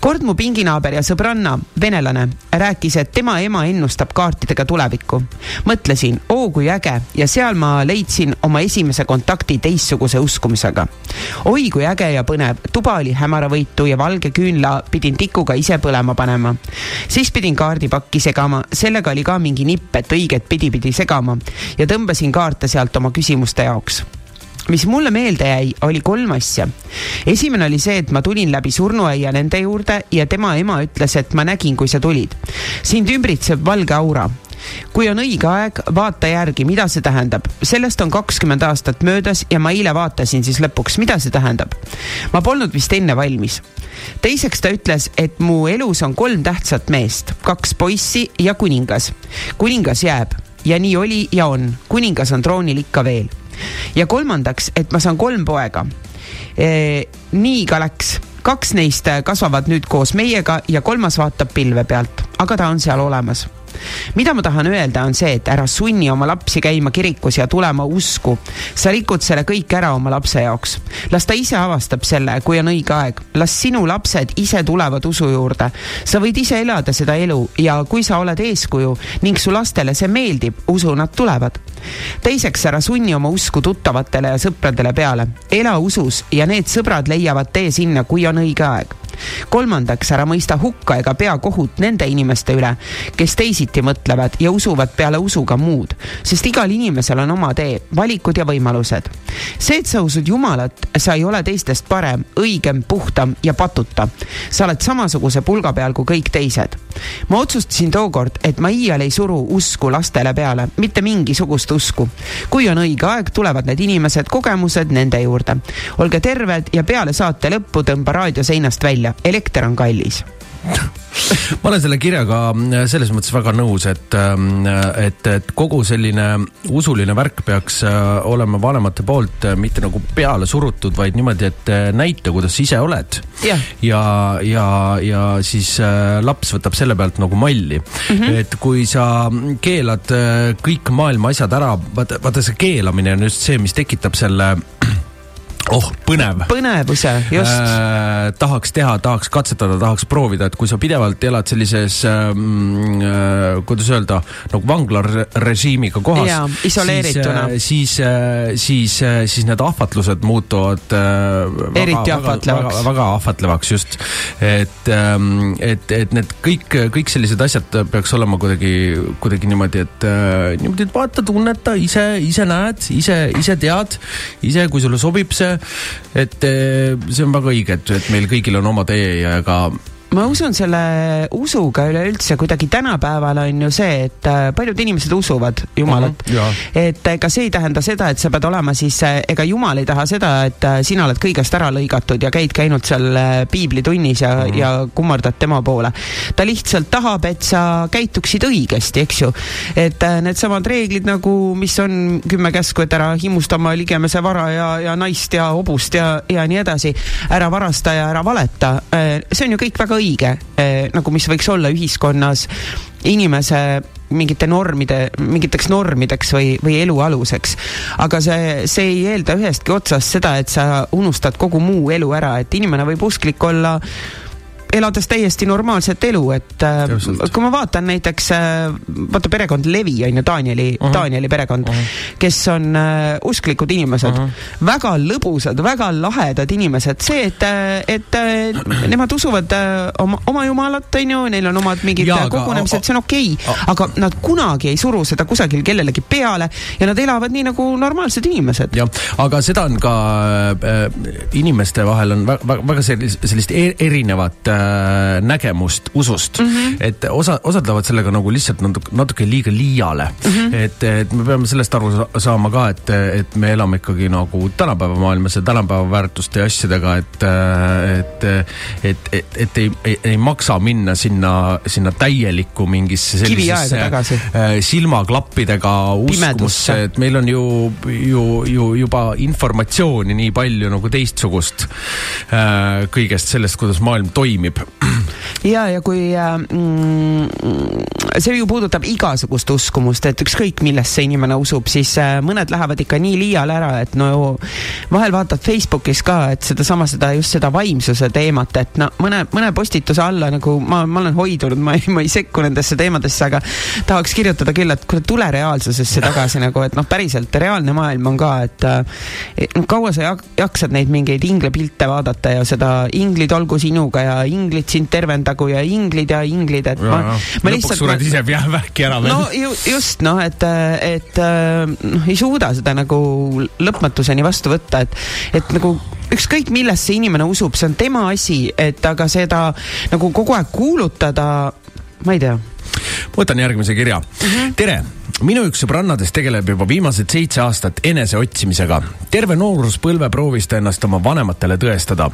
Kord mu pinginaaber ja sõbranna, venelane, rääkis, et tema ema ennustab kaartidega tulevikku. mõtlesin, oo kui äge ja seal ma leidsin oma esimese kontakti teistsuguse uskumisega. oi kui äge ja põnev, tuba oli hämaravõitu ja valge küünla pidin tikuga ise põlema panema. siis pidin kaardipakki segama, sellega oli ka mingi nipp, et õiget pidi pidi segama ja tõmbasin kaarte sealt oma küsimuste jaoks mis mulle meelde jäi, oli kolm asja. esimene oli see, et ma tulin läbi surnuaia nende juurde ja tema ema ütles, et ma nägin, kui sa tulid. sind ümbritseb valge aura kui on õige aeg, vaata järgi, mida see tähendab. sellest on kakskümmend aastat möödas ja ma eile vaatasin siis lõpuks, mida see tähendab. ma polnud vist enne valmis. teiseks ta ütles, et mu elus on kolm tähtsat meest, kaks poissi ja kuningas. kuningas jääb ja nii oli ja on, kuningas on troonil ikka veel ja kolmandaks, et ma saan kolm poega. E,. nii ka läks, kaks neist kasvavad nüüd koos meiega ja kolmas vaatab pilve pealt, aga ta on seal olemas mida ma tahan öelda, on see, et ära sunni oma lapsi käima kirikus ja tulema usku. sa rikud selle kõik ära oma lapse jaoks. las ta ise avastab selle, kui on õige aeg. las sinu lapsed ise tulevad usu juurde. sa võid ise elada seda elu ja kui sa oled eeskuju ning su lastele see meeldib, usu, nad tulevad. teiseks, ära sunni oma usku tuttavatele ja sõpradele peale. ela usus ja need sõbrad leiavad tee sinna, kui on õige aeg kolmandaks, ära mõista hukka ega pea kohut nende inimeste üle, kes teisiti mõtlevad ja usuvad peale usuga muud, sest igal inimesel on oma tee, valikud ja võimalused. see, et sa usud Jumalat, sa ei ole teistest parem, õigem, puhtam ja patuta. sa oled samasuguse pulga peal kui kõik teised. ma otsustasin tookord, et ma iial ei suru usku lastele peale, mitte mingisugust usku. kui on õige aeg, tulevad need inimesed, kogemused nende juurde. olge terved ja peale saate lõppu tõmba raadio seinast välja välja, elekter on kallis ma olen selle kirjaga äh, selles mõttes väga nõus, et, ähm, et, et kogu selline usuline värk peaks äh, olema vanemate poolt äh, mitte nagu peale surutud, vaid niimoodi, et näita, kuidas sa ise oled yeah.. ja, ja, ja siis laps võtab selle pealt nagu malli mm. -hmm. et kui sa keelad kõik maailma asjad ära, vaata, vaata see keelamine on just see, mis tekitab selle oh, põnev. põnevuse, just äh,. tahaks teha, tahaks katsetada, tahaks proovida, et kui sa pidevalt elad sellises ähm, äh,, kuidas öelda, nagu vanglarežiimiga kohas. isoleerituna. siis äh,, siis, siis, äh, siis need ahvatlused muutuvad äh, eriti ahvatlevaks. Väga, väga ahvatlevaks, just. et ähm,, et, et need kõik, kõik sellised asjad peaks olema kuidagi, kuidagi niimoodi, et äh, niimoodi, et vaata, tunneta, ise, ise näed, ise, ise tead, ise, kui sulle sobib see et eh, see on väga õige, et, et meil kõigil on oma tee ja ega ma usun selle usuga üleüldse kuidagi tänapäeval on ju see, et äh, paljud inimesed usuvad Jumalat mm. -hmm, et ega see ei tähenda seda, et sa pead olema siis, äh, ega Jumal ei taha seda, et äh, sina oled kõigest ära lõigatud ja käidki ainult seal piiblitunnis ja mm, -hmm. ja kummardad tema poole. ta lihtsalt tahab, et sa käituksid õigesti, eks ju. et needsamad reeglid nagu, mis on kümme käsku, et ära himusta oma ligemese vara ja, ja naist ja hobust ja, ja nii edasi, ära varasta ja ära valeta, see on ju kõik väga õige eh,, nagu mis võiks olla ühiskonnas inimese mingite normide, mingiteks normideks või, või elu aluseks. aga see, see ei eelda ühestki otsast seda, et sa unustad kogu muu elu ära, et inimene võib usklik olla elades täiesti normaalset elu, et äh, Täpselt. kui ma vaatan näiteks, äh, vaata perekond Levi on ju Danieli uh, -huh. Danieli perekond uh, -huh. kes on uh, usklikud inimesed uh, -huh. väga lõbusad, väga lahedad inimesed, see, et, et uh, nemad usuvad uh, oma, oma jumalat, on ju, neil on omad mingid ja, kogunemised, see on okei okay,, aga nad kunagi ei suru seda kusagil kellelegi peale ja nad elavad nii nagu normaalsed inimesed. jah, aga seda on ka äh, inimeste vahel on väga, väga sellist, sellist erinevat äh, äh, nägemust usust mm. -hmm. et osa, osad lähevad sellega nagu lihtsalt natuke, natuke liiga liiale mm. -hmm. et, et me peame sellest aru saama ka, et, et me elame ikkagi nagu tänapäeva maailmas ja tänapäeva väärtuste ja asjadega, et, et, et, et, et ei, ei, ei maksa minna sinna, sinna täielikku mingisse sellisesse äh, silmaklappidega uskumusse, et meil on ju, ju, ju juba informatsiooni nii palju nagu teistsugust äh, kõigest sellest, kuidas maailm toimib. Ja, ja kui äh, mm, see ju puudutab igasugust uskumust, et ükskõik millesse inimene usub, siis äh, mõned lähevad ikka nii liiale ära, et no vahel vaatad Facebookis ka, et sedasama, seda just seda vaimsuse teemat, et no mõne, mõne postituse alla nagu ma, ma olen hoidunud, ma ei, ma ei sekku nendesse teemadesse, aga tahaks kirjutada küll, et kuule, tule reaalsusesse tagasi nagu, et noh, päriselt reaalne maailm on ka, et noh, kaua sa jaksad neid mingeid inglepilte vaadata ja seda inglid olgu sinuga ja inglid sind tervendagu ja inglid ja inglid, et ja, ma, ma lihtsalt. lõpuks sured ise pea vähki ära veel. no ju, just noh, et, et noh, ei suuda seda nagu lõpmatuseni vastu võtta, et, et nagu ükskõik millesse inimene usub, see on tema asi, et aga seda nagu kogu aeg kuulutada, ma ei tea. Võtan järgmise kirja mm. -hmm. tere minu üks sõbrannadest tegeleb juba viimased seitse aastat eneseotsimisega. terve nooruspõlve proovis ta ennast oma vanematele tõestada.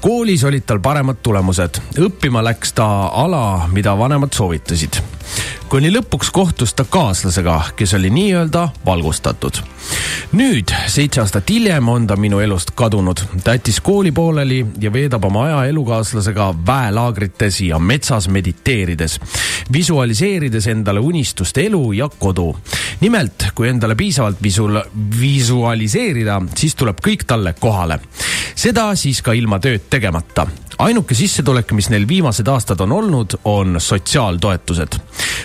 koolis olid tal paremad tulemused, õppima läks ta ala, mida vanemad soovitasid kuni lõpuks kohtus ta kaaslasega, kes oli nii-öelda valgustatud. nüüd, seitse aastat hiljem, on ta minu elust kadunud. ta jättis kooli pooleli ja veedab oma aja elukaaslasega väelaagrites ja metsas mediteerides, visualiseerides endale unistuste elu ja kodu. nimelt, kui endale piisavalt visul-, visualiseerida, siis tuleb kõik talle kohale. seda siis ka ilma tööd tegemata ainuke sissetulek, mis neil viimased aastad on olnud, on sotsiaaltoetused.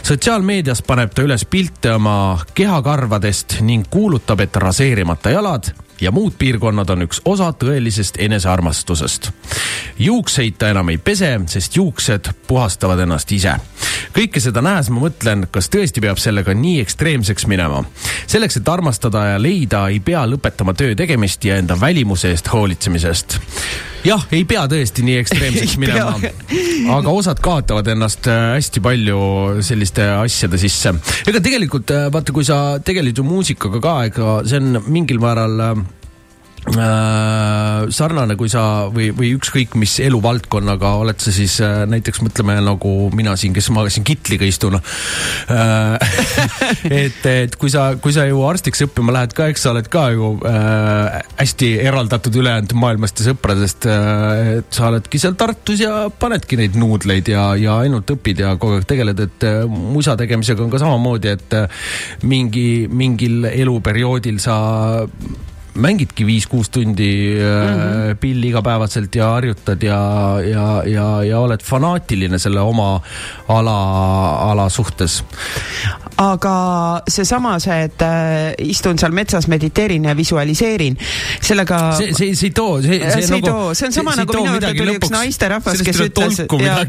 sotsiaalmeedias paneb ta üles pilte oma kehakarvadest ning kuulutab, et raseerimata jalad ja muud piirkonnad on üks osa tõelisest enesearmastusest. juukseid ta enam ei pese, sest juuksed puhastavad ennast ise. kõike seda nähes ma mõtlen, kas tõesti peab sellega nii ekstreemseks minema. selleks, et armastada ja leida, ei pea lõpetama töö tegemist ja enda välimuse eest hoolitsemisest jah, ei pea tõesti nii ekstreemseks minema, aga osad kaotavad ennast äh, hästi palju selliste asjade sisse. ega tegelikult äh, vaata, kui sa tegeled ju muusikaga ka, ega see on mingil määral äh, sarnane, kui sa või, või ükskõik mis eluvaldkonnaga oled sa siis äh, näiteks mõtleme nagu mina siin, kes ma siin kitliga istun äh, et, et kui sa, kui sa ju arstiks õppima lähed ka, eks sa oled ka ju äh, hästi eraldatud ülejäänud maailmast ja sõpradest äh,. et sa oledki seal Tartus ja panedki neid nuudleid ja, ja ainult õpid ja kogu aeg tegeled, et äh, musa tegemisega on ka samamoodi, et äh, mingi, mingil eluperioodil sa mängidki viis-kuus tundi mm -hmm. pilli igapäevaselt ja harjutad ja, ja, ja, ja oled fanaatiline selle oma ala, ala suhtes aga seesama, see, et äh, istun seal metsas, mediteerin ja visualiseerin, sellega. see, see, see ei too, see, see, see nagu. ei too, see on sama see, nagu minu juurde tuli üks naisterahvas, kes ütles,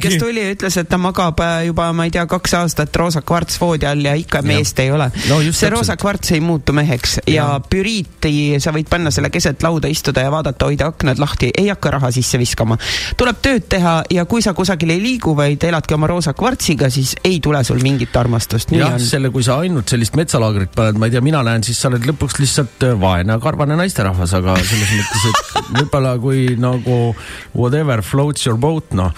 kes tuli ja ütles, et ta magab äh, juba, ma ei tea, kaks aastat roosa kvarts voodi all ja ikka meest ja. ei ole no,. see roosa kvarts ei muutu meheks ja, ja püriiti, sa võid panna selle keset lauda istuda ja vaadata, hoida aknad lahti, ei hakka raha sisse viskama. tuleb tööd teha ja kui sa kusagil ei liigu, vaid eladki oma roosa kvartsiga, siis ei tule sul mingit armastust. jah, selle, kui sa ainult sellist metsalaagrit paned, ma ei tea, mina näen, siis sa oled lõpuks lihtsalt äh, vaene karvane naisterahvas, aga selles mõttes, et võib-olla kui nagu whatever floats your boat, noh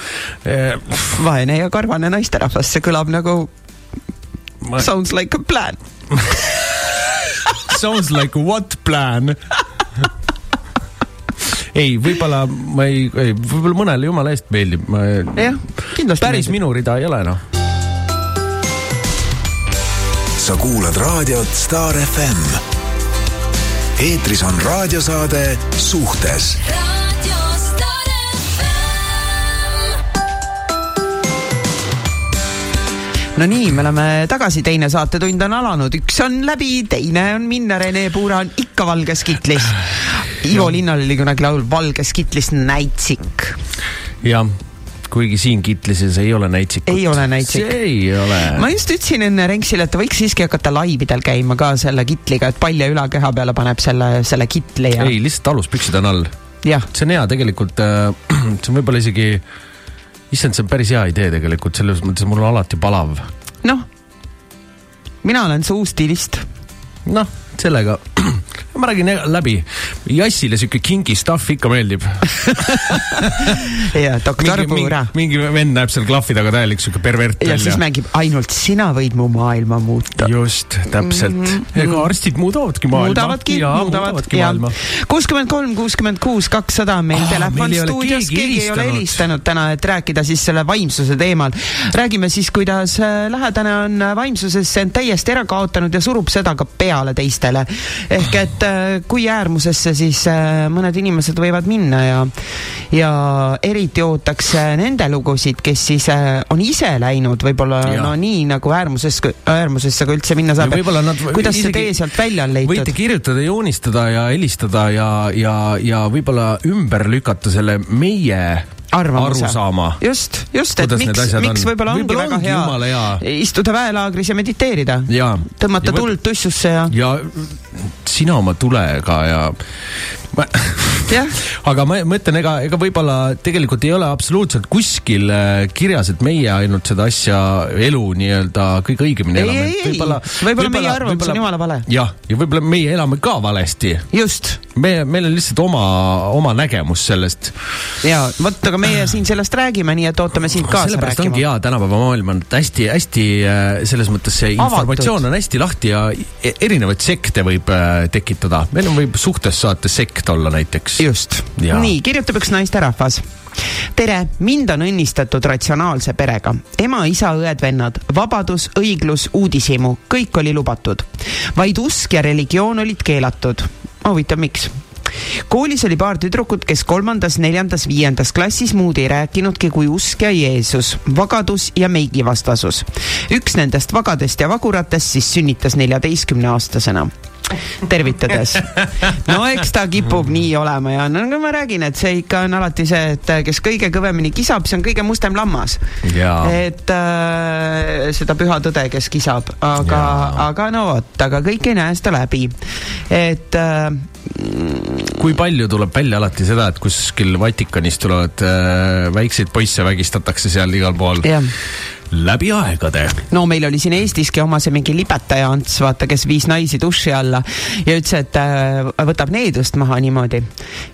eh,. vaene ja karvane naisterahvas, see kõlab nagu ma... sounds like a plan Sounds like what plan ei, võib-olla ma ei, ei, võib-olla mõnele jumala eest meeldib. jah, kindlasti. päris meeldib. minu rida ei ole, noh sa kuulad raadiot Star FM. eetris on raadiosaade Suhtes no nii, me oleme tagasi, teine saatetund on alanud, üks on läbi, teine on minna, Rene Puura on ikka valges kitlis. Ivo Linnal oli kunagi laul Valges kitlis näitsik. jah kuigi siin Kitlises ei ole näitsikut. ei ole näitsik. see ei ole. ma just ütlesin enne Renksile, et võiks siiski hakata laividel käima ka selle kitliga, et palja ülakeha peale paneb selle, selle kitli ja. ei, lihtsalt aluspüksid on all. see on hea tegelikult äh,, see on võib-olla isegi issand, see on päris hea idee tegelikult, selles mõttes mul on alati palav. noh, mina olen suustilist. noh, sellega ma räägin läbi. Jassile sihuke kingi stuff ikka meeldib ja doktor Puura. mingi vend näeb seal klahvi taga täielik sihuke pervert välja. ja siis mängib ainult sina võid mu maailma muuta. just, täpselt mm. -hmm. ega arstid muudavadki maailma. muudavadki, muudavadki maailma. kuuskümmend kolm, kuuskümmend kuus, kakssada on meil ah, telefon stuudios, keegi ei ole helistanud täna, et rääkida siis selle vaimsuse teemal. räägime siis, kuidas äh, lähedane on vaimsusesse end täiesti ära kaotanud ja surub seda ka peale teistele. ehk et Äh, kui äärmusesse siis äh, mõned inimesed võivad minna ja, ja eriti ootaks nende lugusid, kes siis äh, on ise läinud võib-olla no nii nagu äärmuses, äärmusesse ka üldse minna saab. kuidas see tee sealt välja on leitud? võite kirjutada, joonistada ja helistada ja, ja, ja võib-olla ümber lükata selle meie arvamuse. arusaama. just, just, et Kuidas miks, miks võib-olla ongi väga hea, hea istuda väelaagris ja mediteerida. tõmmata ja tuld tussusse ja. ja sina oma tulega ja ma aga ma mõtlen, ega, ega võib-olla tegelikult ei ole absoluutselt kuskil äh, kirjas, et meie ainult seda asja, elu nii-öelda kõige õigemini ei, elame. võib-olla võib meie arvamus on jumala vale. jah, ja võib-olla meie elame ka valesti. just. me, meil on lihtsalt oma, oma nägemus sellest. ja vot, aga meie siin sellest räägime, nii et ootame sind kaasa sellepärast rääkima. ongi hea, tänapäeva maailm on hästi-hästi äh, selles mõttes see Avatud. informatsioon on hästi lahti ja e-, erinevaid sekte võib äh, tekitada. meil on, võib suhtes saata sekt sekt olla näiteks. just. nii, kirjutab üks naisterahvas tere, mind on õnnistatud ratsionaalse perega. ema, isa, õed-vennad, vabadus, õiglus, uudishimu, kõik oli lubatud. vaid usk ja religioon olid keelatud. huvitav, miks? koolis oli paar tüdrukut, kes kolmandas, neljandas, viiendas klassis muud ei rääkinudki kui usk ja Jeesus, vagadus ja meigivastasus. üks nendest vagadest ja vaguratest siis sünnitas neljateistkümne aastasena tervitades. no eks ta kipub nii olema ja no ma räägin, et see ikka on alati see, et kes kõige kõvemini kisab, see on kõige mustem lammas. et äh, seda püha tõde, kes kisab, aga, aga no vot, aga kõik ei näe seda läbi. et äh, kui palju tuleb välja alati seda, et kuskil Vatikanis tulevad äh, väikseid poisse vägistatakse seal igal pool läbi aegade. no meil oli siin Eestiski oma see mingi libetaja Ants, vaata, kes viis naisi duši alla ja ütles, et äh, võtab needust maha niimoodi.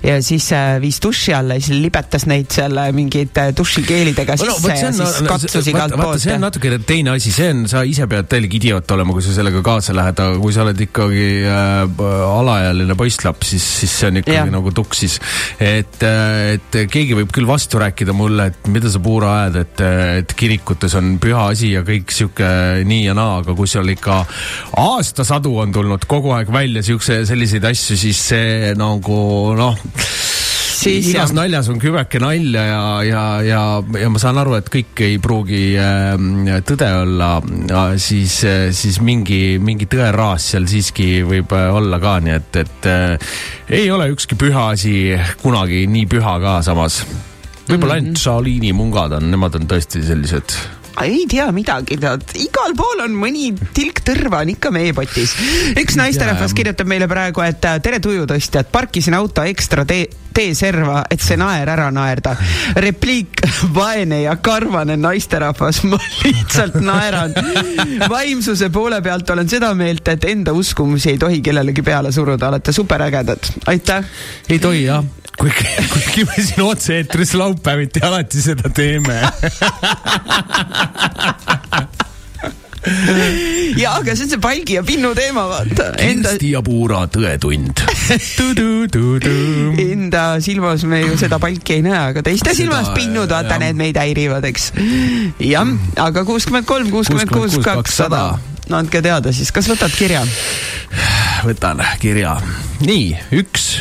ja siis äh, viis duši alla ja siis libetas neid seal äh, mingite äh, dušikeelidega sisse no, ja siis no, katsus igalt poolt. see on natuke teine asi, see on, sa ise pead täielik idioot olema, kui sa sellega kaasa lähed, aga kui sa oled ikkagi äh, alaealine poisslaps, siis, siis see on ikkagi ja. nagu tuksis. et, äh, et keegi võib küll vastu rääkida mulle, et mida sa puura ajad, et, et kirikutes on püha asi ja kõik sihuke nii ja naa, aga kui seal ikka aastasadu on tulnud kogu aeg välja siukse, selliseid asju, siis see nagu noh siis igas jah. naljas on kübeke nalja ja, ja, ja, ja ma saan aru, et kõik ei pruugi äh, tõde olla, siis, siis mingi, mingi tõeraas seal siiski võib äh, olla ka, nii et, et äh, ei ole ükski püha asi kunagi nii püha ka samas. võib-olla mm -hmm. ainult Shaolini mungad on, nemad on tõesti sellised ei tea midagi, tead, igal pool on mõni tilk tõrva on ikka meepotis. üks naisterahvas kirjutab meile praegu, et äh, tere tujutõstjad, parkisin auto ekstra tee tee serva, et see naer ära naerda. repliik, vaene ja karvane naisterahvas, ma lihtsalt naeran. vaimsuse poole pealt olen seda meelt, et enda uskumusi ei tohi kellelegi peale suruda, olete superägedad, aitäh. ei tohi jah, kuigi, kuigi me siin otse-eetris laupäeviti alati seda teeme ja, aga see on see palgi ja pinnu teema, vaata. Kersti ja Puura tõetund Enda silmas me ju seda palki ei näe, aga teiste silmas pinnud, vaata, need meid häirivad, eks. jah, aga kuuskümmend kolm, kuuskümmend kuus, kakssada. no andke teada siis, kas võtad kirja? võtan kirja. nii, üks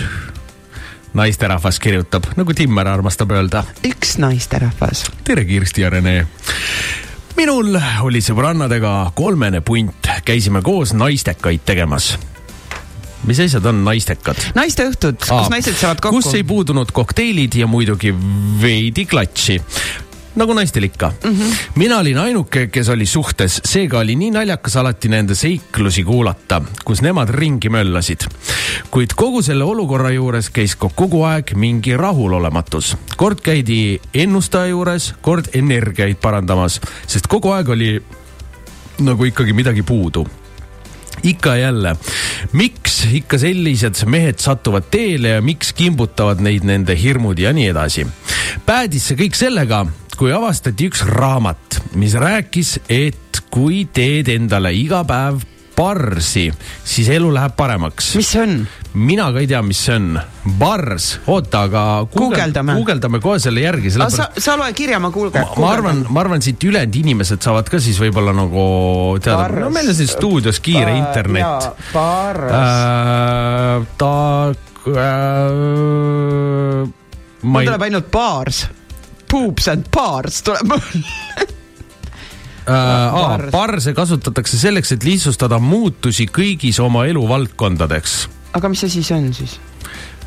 naisterahvas kirjutab, nagu Timmer armastab öelda. üks naisterahvas. tere, Kirsti ja Rene minul oli sõbrannadega kolmene punt, käisime koos naistekaid tegemas mis asjad on naistekad? naisteõhtud, kus naised saavad kokku. kus ei puudunud kokteilid ja muidugi veidi klatši nagu naistel ikka mm. -hmm. mina olin ainuke, kes oli suhtes, seega oli nii naljakas alati nende seiklusi kuulata, kus nemad ringi möllasid. kuid kogu selle olukorra juures käis ka kogu aeg mingi rahulolematus. kord käidi ennustaja juures, kord energiaid parandamas, sest kogu aeg oli nagu ikkagi midagi puudu ikka ja jälle, miks ikka sellised mehed satuvad teele ja miks kimbutavad neid nende hirmud ja nii edasi. päädis see kõik sellega, kui avastati üks raamat, mis rääkis, et kui teed endale iga päev barsi, siis elu läheb paremaks. mis see on? mina ka ei tea, mis see on. Bars, oota, aga guugeldame, guugeldame kohe selle järgi. Sa, sa loe kirja, ma kuulge. ma, arvan, ma arvan, siit ülejäänud inimesed saavad ka siis võib-olla nagu teada, no meil on siin stuudios kiire Bar, internet. Bars äh,. ta äh,. mul tuleb ainult baars Boobs and bars tuleb mul äh, parse kasutatakse selleks, et lihtsustada muutusi kõigis oma eluvaldkondades. aga mis see siis on siis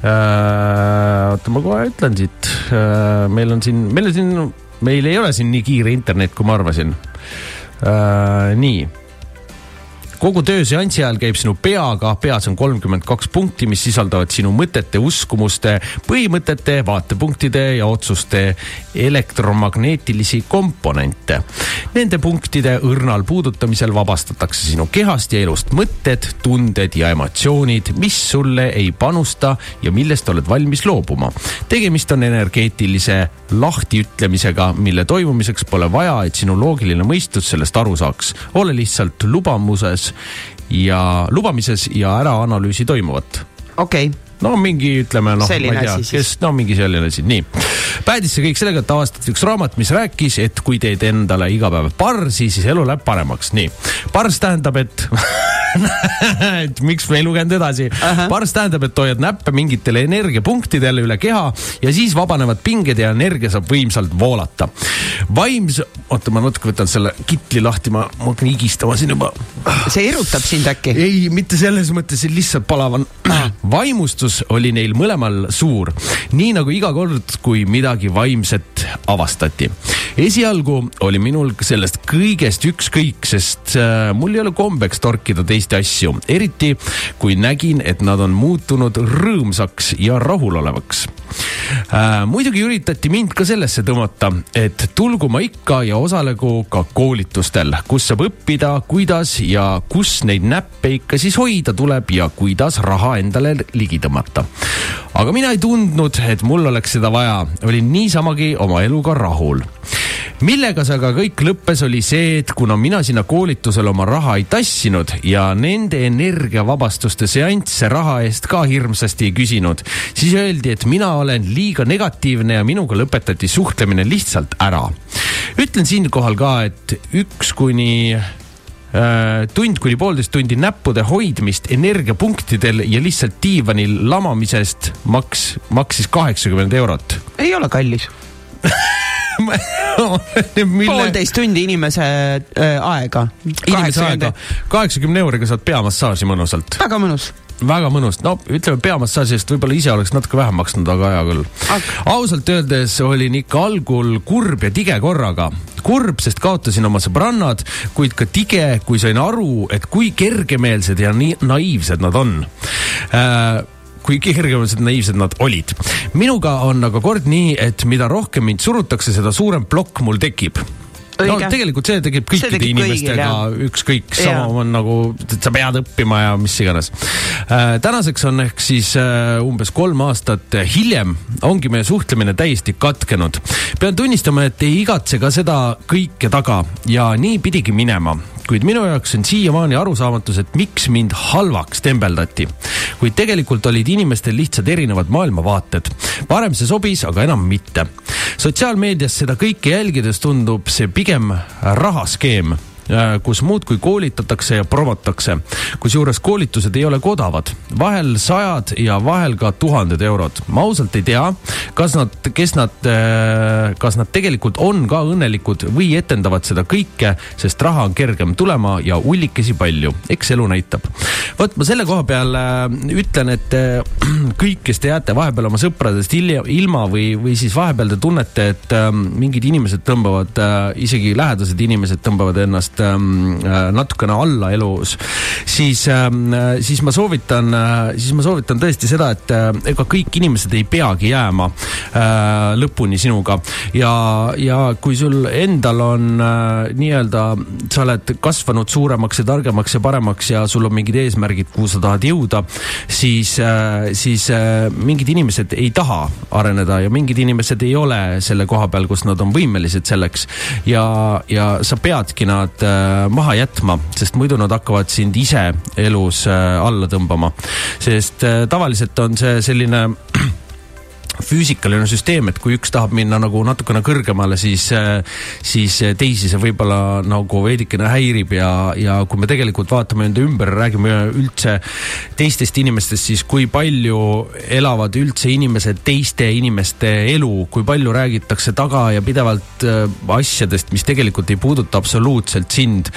äh,? oota, ma kohe ütlen siit äh,. meil on siin, meil on siin, meil ei ole siin nii kiire internet, kui ma arvasin äh,. nii kogu töö seansi ajal käib sinu peaga, peas on kolmkümmend kaks punkti, mis sisaldavad sinu mõtete, uskumuste, põhimõtete, vaatepunktide ja otsuste elektromagnetilisi komponente. Nende punktide õrnal puudutamisel vabastatakse sinu kehast ja elust mõtted, tunded ja emotsioonid, mis sulle ei panusta ja millest oled valmis loobuma. tegemist on energeetilise lahtiütlemisega, mille toimumiseks pole vaja, et sinu loogiline mõistus sellest aru saaks. ole lihtsalt lubamuses ja lubamises ja äraanalüüsi toimuvat. okei okay no mingi, ütleme noh, ma ei tea, kes, no mingi selline asi, nii. Päädis see kõik sellega, et avastati üks raamat, mis rääkis, et kui teed endale iga päev parsi, siis elu läheb paremaks, nii. pars tähendab, et et miks me ei lugenud edasi uh. -huh. pars tähendab, et hoiad näppe mingitele energiapunktidele üle keha ja siis vabanevad pinged ja energia saab võimsalt voolata. vaims, oota, ma natuke võtan selle kitli lahti, ma, ma hakkan higistama siin juba. see erutab sind äkki? ei, mitte selles mõttes, lihtsalt palavan. vaimustus oli neil mõlemal suur, nii nagu iga kord, kui midagi vaimset avastati. esialgu oli minul sellest kõigest ükskõik, sest äh, mul ei ole kombeks torkida teist teist asju, eriti kui nägin, et nad on muutunud rõõmsaks ja rahulolevaks äh,. muidugi üritati mind ka sellesse tõmmata, et tulgu ma ikka ja osalegu ka koolitustel, kus saab õppida, kuidas ja kus neid näppe ikka siis hoida tuleb ja kuidas raha endale ligi tõmmata. aga mina ei tundnud, et mul oleks seda vaja, olin niisamagi oma eluga rahul millega see aga kõik lõppes, oli see, et kuna mina sinna koolitusele oma raha ei tassinud ja nende energiavabastuste seansse raha eest ka hirmsasti ei küsinud, siis öeldi, et mina olen liiga negatiivne ja minuga lõpetati suhtlemine lihtsalt ära. ütlen siinkohal ka, et üks kuni tund kuni poolteist tundi näppude hoidmist energiapunktidel ja lihtsalt diivanil lamamisest maks, maksis kaheksakümmend eurot. ei ole kallis Mille... poolteist tundi inimese äh, aega. inimese aega, kaheksakümne euriga saad peamassaaži mõnusalt. väga mõnus väga mõnus, no ütleme peamassaaži eest võib-olla ise oleks natuke vähem maksnud, aga hea küll aga.... ausalt öeldes olin ikka algul kurb ja tige korraga. kurb, sest kaotasin oma sõbrannad, kuid ka tige, kui sain aru, et kui kergemeelsed ja nii naiivsed nad on äh, kui kergemeelsed naiivsed nad olid. minuga on aga kord nii, et mida rohkem mind surutakse, seda suurem plokk mul tekib no tegelikult see tekib kõikide tekib inimestega ükskõik, sama on nagu, sa pead õppima ja mis iganes äh,. tänaseks on ehk siis äh, umbes kolm aastat hiljem ongi meie suhtlemine täiesti katkenud. pean tunnistama, et ei igatse ka seda kõike taga ja nii pidigi minema kuid minu jaoks on siiamaani arusaamatus, et miks mind halvaks tembeldati. kuid tegelikult olid inimestel lihtsalt erinevad maailmavaated. varem see sobis, aga enam mitte. sotsiaalmeedias seda kõike jälgides tundub see pigem rahaskeem kus muudkui koolitatakse ja promotakse. kusjuures koolitused ei ole ka odavad, vahel sajad ja vahel ka tuhanded eurod. ma ausalt ei tea, kas nad, kes nad, äh, kas nad tegelikult on ka õnnelikud või etendavad seda kõike, sest raha on kergem tulema ja ullikesi palju. eks elu näitab. vot ma selle koha peal ütlen, et kõik, kes te jääte vahepeal oma sõpradest ilma või, või siis vahepeal te tunnete, et mingid inimesed tõmbavad, isegi lähedased inimesed tõmbavad ennast ähm, äh, natukene alla elus, siis ähm,, siis ma soovitan, äh, siis ma soovitan tõesti seda, et äh, ega kõik inimesed ei peagi jääma äh, lõpuni sinuga. Ja, ja kui sul endal on äh, nii-öelda, sa oled kasvanud suuremaks ja targemaks ja paremaks ja sul on mingid eesmärgid, kuhu sa tahad jõuda, siis äh,, siis äh, mingid inimesed ei taha areneda ja mingid inimesed ei ole selle koha peal, kus nad on võimelised selleks. Ja, ja sa peadki nad äh, maha jätma, sest muidu nad hakkavad sind ise elus äh, alla tõmbama. sest äh, tavaliselt on see selline füüsikaline süsteem, et kui üks tahab minna nagu natukene kõrgemale, siis, siis teisi see võib-olla nagu veidikene häirib ja, ja kui me tegelikult vaatame enda ümber, räägime üldse teistest inimestest, siis kui palju elavad üldse inimesed teiste inimeste elu, kui palju räägitakse taga ja pidevalt äh, asjadest, mis tegelikult ei puuduta absoluutselt sind?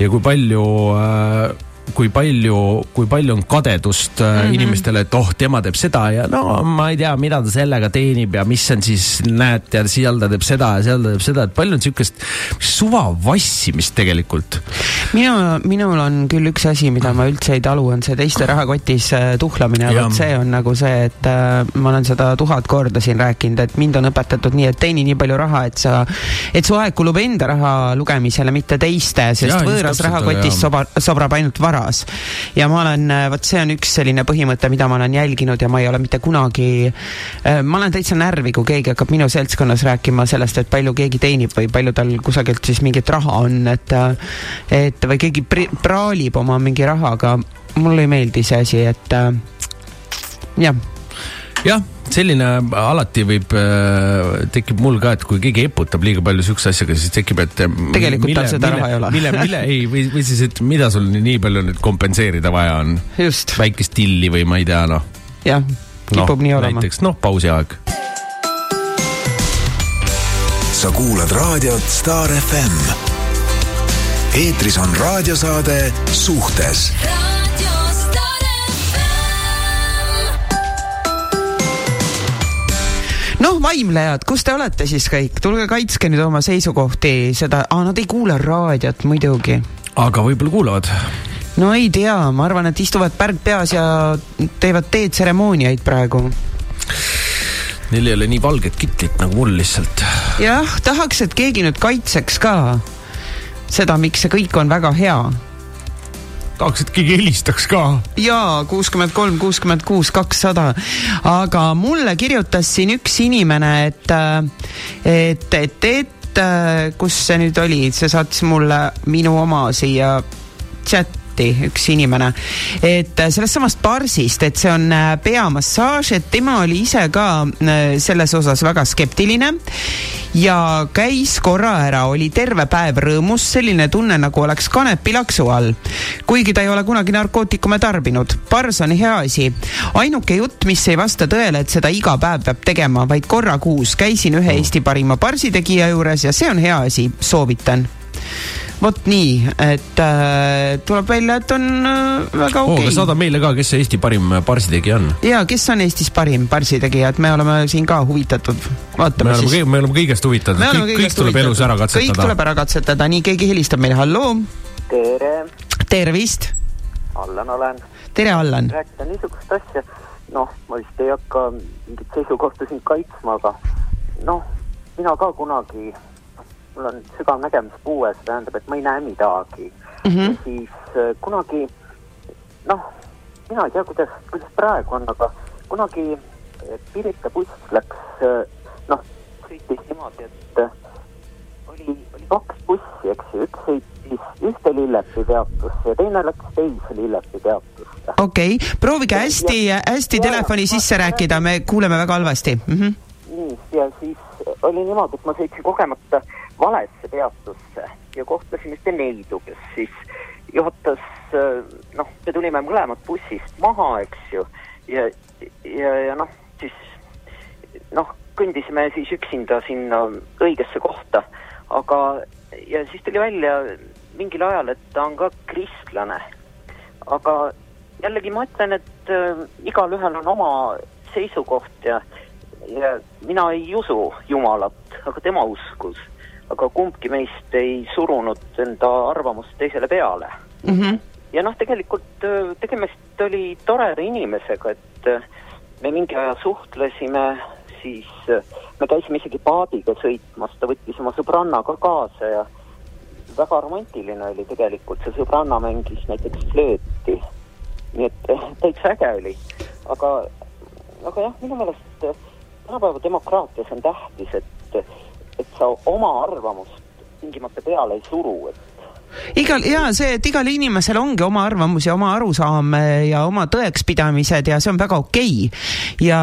Ja kui palju äh, kui palju, kui palju on kadedust mm -hmm. inimestele, et oh, tema teeb seda ja no ma ei tea, mida ta sellega teenib ja mis on siis, näed, ja seal ta teeb seda ja seal ta teeb seda, et palju on sihukest suva vassimist tegelikult. minu, minul on küll üks asi, mida ma üldse ei talu, on see teiste rahakotis äh, tuhlamine, vot see on nagu see, et äh, ma olen seda tuhat korda siin rääkinud, et mind on õpetatud nii, et teeni nii palju raha, et sa, et su aeg kulub enda raha lugemisele, mitte teiste, sest ja, võõras rahakotis sobrab, sobrab ainult vara varas. ja ma olen, äh, vot see on üks selline põhimõte, mida ma olen jälginud ja ma ei ole mitte kunagi, äh, ma olen täitsa närvi, kui keegi hakkab minu seltskonnas rääkima sellest, et palju keegi teenib või palju tal kusagilt siis mingit raha on, et äh, et või keegi praalib oma mingi rahaga, mulle ei meeldi see asi, et jah. Jah selline alati võib, äh, tekib mul ka, et kui keegi eputab liiga palju siukse asjaga, siis tekib, et. Äh, tegelikult mille, tal seda mille, raha ei ole. mille, mille, ei, või, või siis, et mida sul nii palju nüüd kompenseerida vaja on. väikest tilli või ma ei tea, noh. jah, kipub no, nii olema. näiteks, noh, pausiaeg. sa kuulad raadiot Star FM. eetris on raadiosaade Suhtes noh, vaimlejad, kus te olete siis kõik, tulge kaitske nüüd oma seisukohti, seda, aa, nad ei kuula raadiot muidugi. aga võib-olla kuulavad no ei tea, ma arvan, et istuvad pärg peas ja teevad teetseremooniaid praegu. Neil ei ole nii valget kitlit nagu mul lihtsalt. jah, tahaks, et keegi nüüd kaitseks ka seda, miks see kõik on väga hea tahaks, et keegi helistaks ka. jaa, kuuskümmend kolm, kuuskümmend kuus, kakssada. aga mulle kirjutas siin üks inimene, et, et, et, et kus see nüüd oli, see saatis mulle minu oma siia chat samuti üks inimene, et äh, sellest samast Barsist, et see on äh, peamassaaž, et tema oli ise ka äh, selles osas väga skeptiline ja käis korra ära, oli terve päev rõõmus, selline tunne, nagu oleks kanepilaksu all. kuigi ta ei ole kunagi narkootikume tarbinud. Bars on hea asi. ainuke jutt, mis ei vasta tõele, et seda iga päev peab tegema, vaid korra kuus. käisin ühe Eesti parima barsitegija juures ja see on hea asi, soovitan vot nii, et äh, tuleb välja, et on äh, väga okei okay.. Saada meile ka, kes see Eesti parim barsitegija on. ja, kes on Eestis parim barsitegija, et me oleme siin ka huvitatud. vaatame me siis. me oleme kõigest huvitatud, kõik, kõik tuleb huvitatud. elus ära katsetada. kõik tuleb ära katsetada, nii keegi helistab meile, halloo. tere. tervist. Allan olen. tere, Allan. rääkida niisugust asja, noh, ma vist ei hakka mingit seisukohta siin kaitsma, aga noh, mina ka kunagi mul on sügav nägemispuue, see tähendab, et ma ei näe midagi mm. -hmm. ja siis äh, kunagi, noh, mina ei tea, kuidas, kuidas praegu on, aga kunagi äh, Pirita buss läks, äh, noh, sõitis niimoodi, et äh, oli, oli kaks bussi, eks ju, üks sõitis ühte Lillepi peatusse ja teine läks teise Lillepi peatusse. okei okay., proovige hästi, hästi telefoni sisse rääkida, me kuuleme väga halvasti mm. -hmm. nii, ja siis oli niimoodi, et ma sõitsin kogemata valesse peatusse ja kohtasime ühte neidu, kes siis juhatas, noh, me tulime mõlemad bussist maha, eks ju, ja, ja, ja noh, siis noh, kõndisime siis üksinda sinna õigesse kohta, aga ja siis tuli välja mingil ajal, et ta on ka kristlane. aga jällegi ma ütlen, et äh, igalühel on oma seisukoht ja, ja mina ei usu Jumalat, aga tema uskus. Aga kumbki meist ei surunud enda arvamust teisele peale mm. -hmm. ja noh, tegelikult äh, tegemist oli toreda inimesega, et äh, me mingi aja suhtlesime, siis äh, me käisime isegi paadiga sõitmas, ta võttis oma sõbrannaga kaasa ja väga romantiline oli tegelikult, see sõbranna mängis näiteks flööti. nii et täitsa äge oli, aga, aga jah, minu meelest tänapäeva demokraatias on tähtis, et, et sa oma arvamust tingimata peale ei suru, et igal ja see, et igal inimesel ongi oma arvamus ja oma arusaam ja oma tõekspidamised ja see on väga okei okay.. ja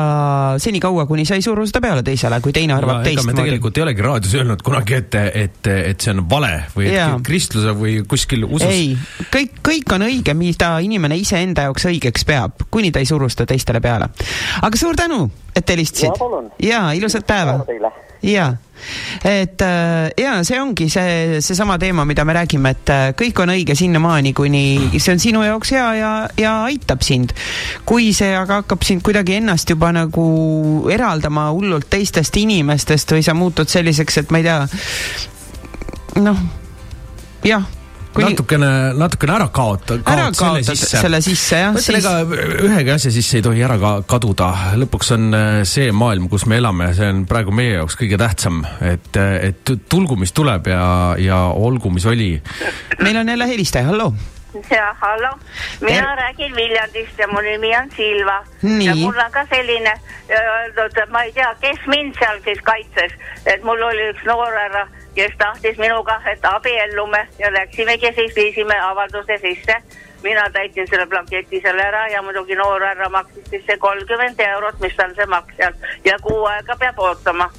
senikaua, kuni sa ei suru seda peale teisele, kui teine arvab teistmoodi. tegelikult ei olegi raadios öelnud kunagi, et, et, et see on vale või et ja. kristluse või kuskil usus. ei, kõik, kõik on õige, mida inimene iseenda jaoks õigeks peab, kuni ta ei suru seda teistele peale. aga suur tänu, et helistasid. ja ilusat päeva. ja et äh, ja see ongi see, seesama teema, mida me räägime, et äh, kõik on õige sinnamaani, kuni see on sinu jaoks hea ja, ja aitab sind. kui see aga hakkab sind kuidagi ennast juba nagu eraldama hullult teistest inimestest või sa muutud selliseks, et ma ei tea, noh, jah kuni... natukene, natukene ära kaota, ära kaota selle sisse, selle sisse jah. ma ütlen siis..., ega ühegi asja sisse ei tohi ära ka kaduda, lõpuks on äh, see maailm, kus me elame, see on praegu meie jaoks kõige tähtsam, et, et tulgu, mis tuleb ja, ja olgu, mis oli. meil on jälle helistaja, halloo ja hallo, mina er... räägin Viljandist ja mu nimi on Silva. ja mul on ka selline öeldud, ma ei tea, kes mind seal siis kaitses, et mul oli üks noorhärra kes tahtis minuga, et abiellume ja läksimegi siis, viisime avalduse sisse. mina täitsin selle blanketi seal ära ja muidugi noor härra maksis siis see kolmkümmend eurot, mis on see maks seal ja kuu aega peab ootama.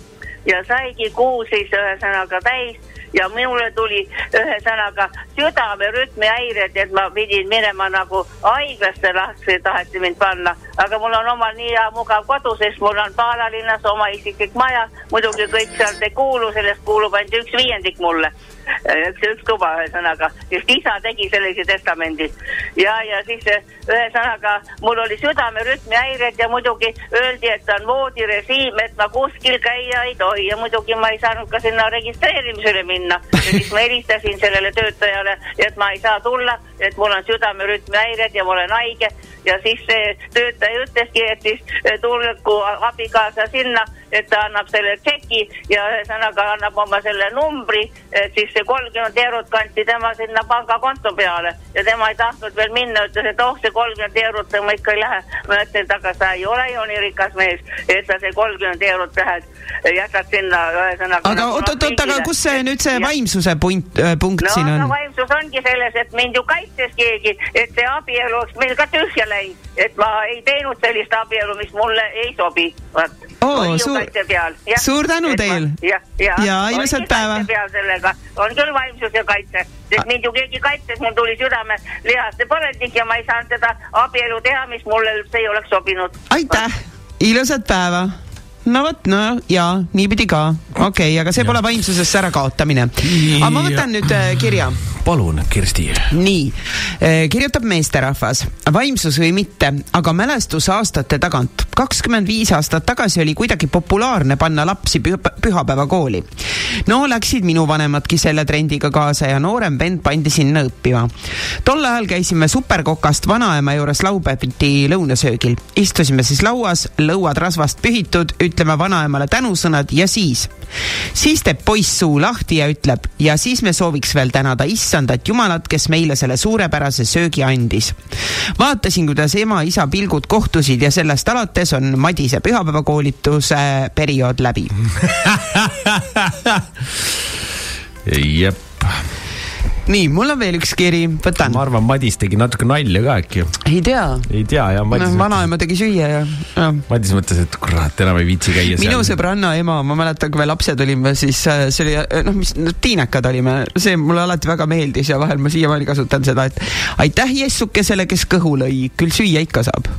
ja saigi kuu siis ühesõnaga täis ja minule tuli ühesõnaga südamerütmi häired, et ma pidin minema nagu haiglasse lahti, taheti mind panna. aga mul on omal nii hea mugav kodu, sest mul on Paalalinnas oma isiklik maja, muidugi kõik sealt ei kuulu, sellest kuulub ainult üks viiendik mulle üks, üks tuba ühesõnaga, sest isa tegi sellise testamendi. ja, ja siis ühesõnaga mul oli südamerütmi häired ja muidugi öeldi, et on voodirežiim, et ma kuskil käia ei tohi ja muidugi ma ei saanud ka sinna registreerimisele minna. ja siis ma helistasin sellele töötajale, et ma ei saa tulla, et mul on südamerütmi häired ja ma olen haige ja siis see töötaja ütleski, et siis tulgu abikaasa sinna et ta annab selle tšeki ja ühesõnaga annab oma selle numbri, et siis see kolmkümmend eurot kanti tema sinna pangakonto peale ja tema ei tahtnud veel minna, ütles, et oh, see kolmkümmend eurot ma ikka ei lähe. ma ütlesin, et aga sa ei ole ju nii rikas mees, et sa see kolmkümmend eurot lähed, jätad sinna ühesõnaga. aga oot-oot-oot, nagu aga kus see nüüd see vaimsuse punkt äh,, punkt no, siin on? no vaimsus ongi selles, et mind ju kaitses keegi, et see abielu oleks meil ka tühja läinud, et ma ei teinud sellist abielu, mis mulle ei sobi. Oh, suur, suur tänu teil. ja, ja, ja ilusat päeva. sellega on küll vaimsus ja kaitse, sest mind ju keegi kaitses, mul tuli südame lihaste põletik ja ma ei saanud seda abielu teha, mis mulle üldse ei oleks sobinud. aitäh, ilusat päeva no vot, no ja niipidi ka, okei okay,, aga see ja. pole vaimsusesse ärakaotamine. aga ma võtan nüüd äh, kirja palun, Kirsti. nii, eh, kirjutab meesterahvas, vaimsus või mitte, aga mälestus aastate tagant. kakskümmend viis aastat tagasi oli kuidagi populaarne panna lapsi pühapäevakooli. no läksid minu vanemadki selle trendiga kaasa ja noorem vend pandi sinna õppima. tol ajal käisime superkokast vanaema juures laupäeviti lõunasöögil. istusime siis lauas, lõuad rasvast pühitud, ütleme vanaemale tänusõnad ja siis, siis teeb poiss suu lahti ja ütleb ja siis me sooviks veel tänada issa issandat Jumalat, kes meile selle suurepärase söögi andis. vaatasin, kuidas ema-isa pilgud kohtusid ja sellest alates on Madise pühapäevakoolituse periood läbi jep nii, mul on veel üks kiri, võtan. ma arvan, Madis tegi natuke nalja ka äkki. ei tea. ei tea jah. noh, vanaema tegi süüa ja, ja.. Madis mõtles, et kurat, enam ei viitsi käia minu seal. sõbranna ema, ma mäletan, kui me lapsed olime, siis äh, see oli, äh, noh, mis no, tiinekad olime, see mulle alati väga meeldis ja vahel ma siiamaani kasutan seda, et aitäh Jessukesele, kes kõhu lõi, küll süüa ikka saab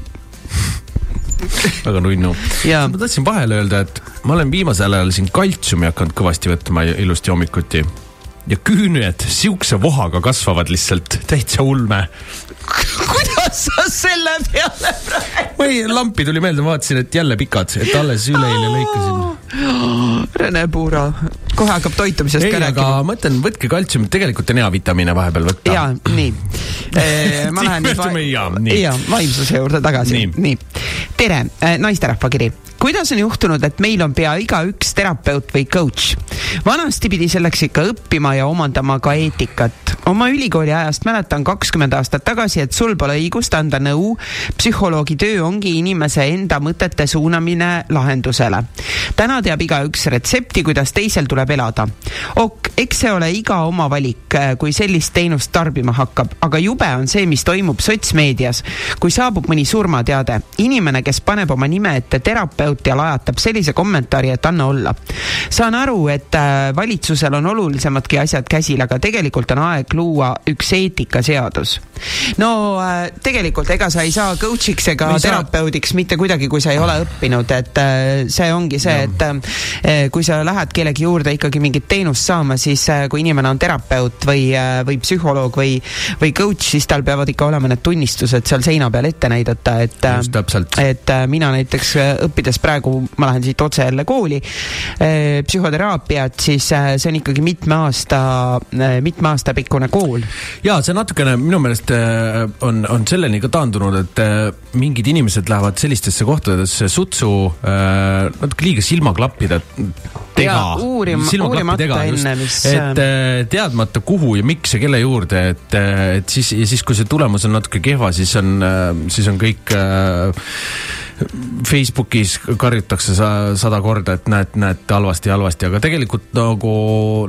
väga nunnu. ma tahtsin vahele öelda, et ma olen viimasel ajal siin kaltsiumi hakanud kõvasti võtma ilusti hommikuti ja küüned siukse vohaga kasvavad lihtsalt täitsa ulme kuidas sa selle peale praegu? ei, lampi tuli meelde, vaatasin, et jälle pikad, et alles üleeile lõikasin. Rene Puura, kohe hakkab toitumisest ka rääkima. aga ma ütlen, võtke kaltsiumit, tegelikult on hea vitamiine vahepeal võtta. ja, nii ma lähen nüüd va ja, vaimsuse juurde tagasi. nii, nii., tere, naisterahva kiri kuidas on juhtunud, et meil on pea igaüks terapeut või coach? vanasti pidi selleks ikka õppima ja omandama ka eetikat. oma ülikooli ajast mäletan kakskümmend aastat tagasi, et sul pole õigust anda nõu. psühholoogi töö ongi inimese enda mõtete suunamine lahendusele. täna teab igaüks retsepti, kuidas teisel tuleb elada. ok, eks see ole iga oma valik, äh, kui sellist teenust tarbima hakkab, aga jube on see, mis toimub sotsmeedias. kui saabub mõni surmateade, inimene, kes paneb oma nime ette terapeut, ja lajatab sellise kommentaari, et anna olla. saan aru, et äh, valitsusel on olulisemadki asjad käsil, aga tegelikult on aeg luua üks eetikaseadus. no äh, tegelikult ega sa ei saa coach'iks ega ei terapeudiks saa. mitte kuidagi, kui sa ei ole õppinud, et äh, see ongi see, et kui sa lähed kellegi juurde ikkagi mingit teenust saama, siis kui inimene on terapeut või, või psühholoog või, või coach, siis tal peavad ikka olema need tunnistused seal seina peal ette näidata, et, et mina näiteks õppides õppides praegu, ma lähen siit otse jälle kooli, eh, psühhoteraapiat, siis eh, see on ikkagi mitme aasta, eh, mitme aasta pikkune kool. ja see natukene minu meelest on, on selleni ka taandunud, et mingid inimesed lähevad sellistesse kohtadesse sutsu natuke liiga silmaklappida tega. uurim, uurimata enne, mis. et teadmata, kuhu ja miks ja kelle juurde, et, et siis, ja siis, kui see tulemus on natuke kehva, siis on, siis on kõik Facebookis karjutakse sa, sada korda, et näed, näed halvasti, halvasti, aga tegelikult nagu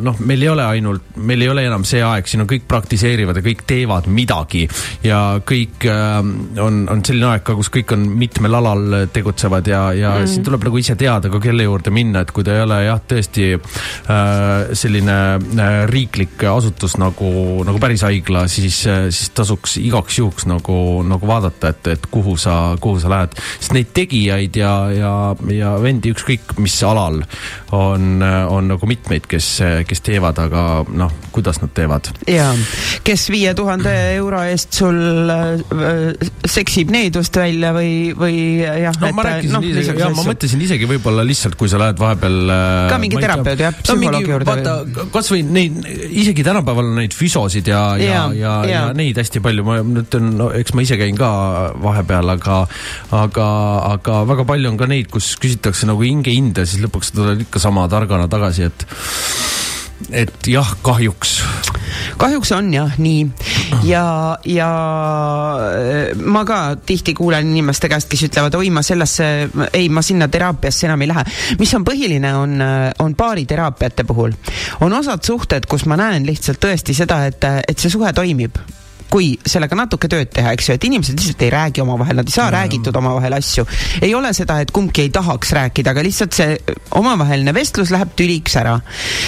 noh, meil ei ole ainult, meil ei ole enam see aeg, siin on kõik praktiseerivad ja kõik teevad midagi ja kõik äh, on, on selline aeg ka, kus kõik on mitmel alal tegutsevad ja, ja mm. siin tuleb nagu ise teada ka kelle juurde minna, et kui ta ei ole jah, tõesti äh, selline äh, riiklik asutus nagu, nagu päris haigla, siis äh,, siis tasuks igaks juhuks nagu, nagu vaadata, et, et kuhu sa, kuhu sa lähed, sest neid tegijaid ja, ja, ja vendi ükskõik mis alal on, on nagu mitmeid, kes, kes teevad, aga noh, kuidas nad teevad. ja, kes viie tuhande euro eest sul äh, seksib needust välja või, või jah. no ma rääkisin no, isegi, jah, ma mõtlesin isegi võib-olla lihtsalt, kui sa lähed vahepeal. Äh, ka mingi terapeudi jah, psühholoogi juurde. vaata, kasvõi neid, isegi tänapäeval on neid füsosid ja, ja, ja, ja, ja. ja neid hästi palju, ma ütlen no,, eks ma ise käin ka vahepeal, aga, aga aga väga palju on ka neid, kus küsitakse nagu hingehinde, siis lõpuks tuled ikka sama targana tagasi, et et jah, kahjuks. kahjuks on jah nii ja, ja äh, ma ka tihti kuulen inimeste käest, kes ütlevad, oi, ma sellesse, ei, ma sinna teraapiasse enam ei lähe. mis on põhiline, on, äh, on baariteraapiate puhul. on osad suhted, kus ma näen lihtsalt tõesti seda, et, et see suhe toimib kui sellega natuke tööd teha, eks ju, et inimesed lihtsalt ei räägi omavahel, nad ei saa no. räägitud omavahel asju. ei ole seda, et kumbki ei tahaks rääkida, aga lihtsalt see omavaheline vestlus läheb tüliks ära.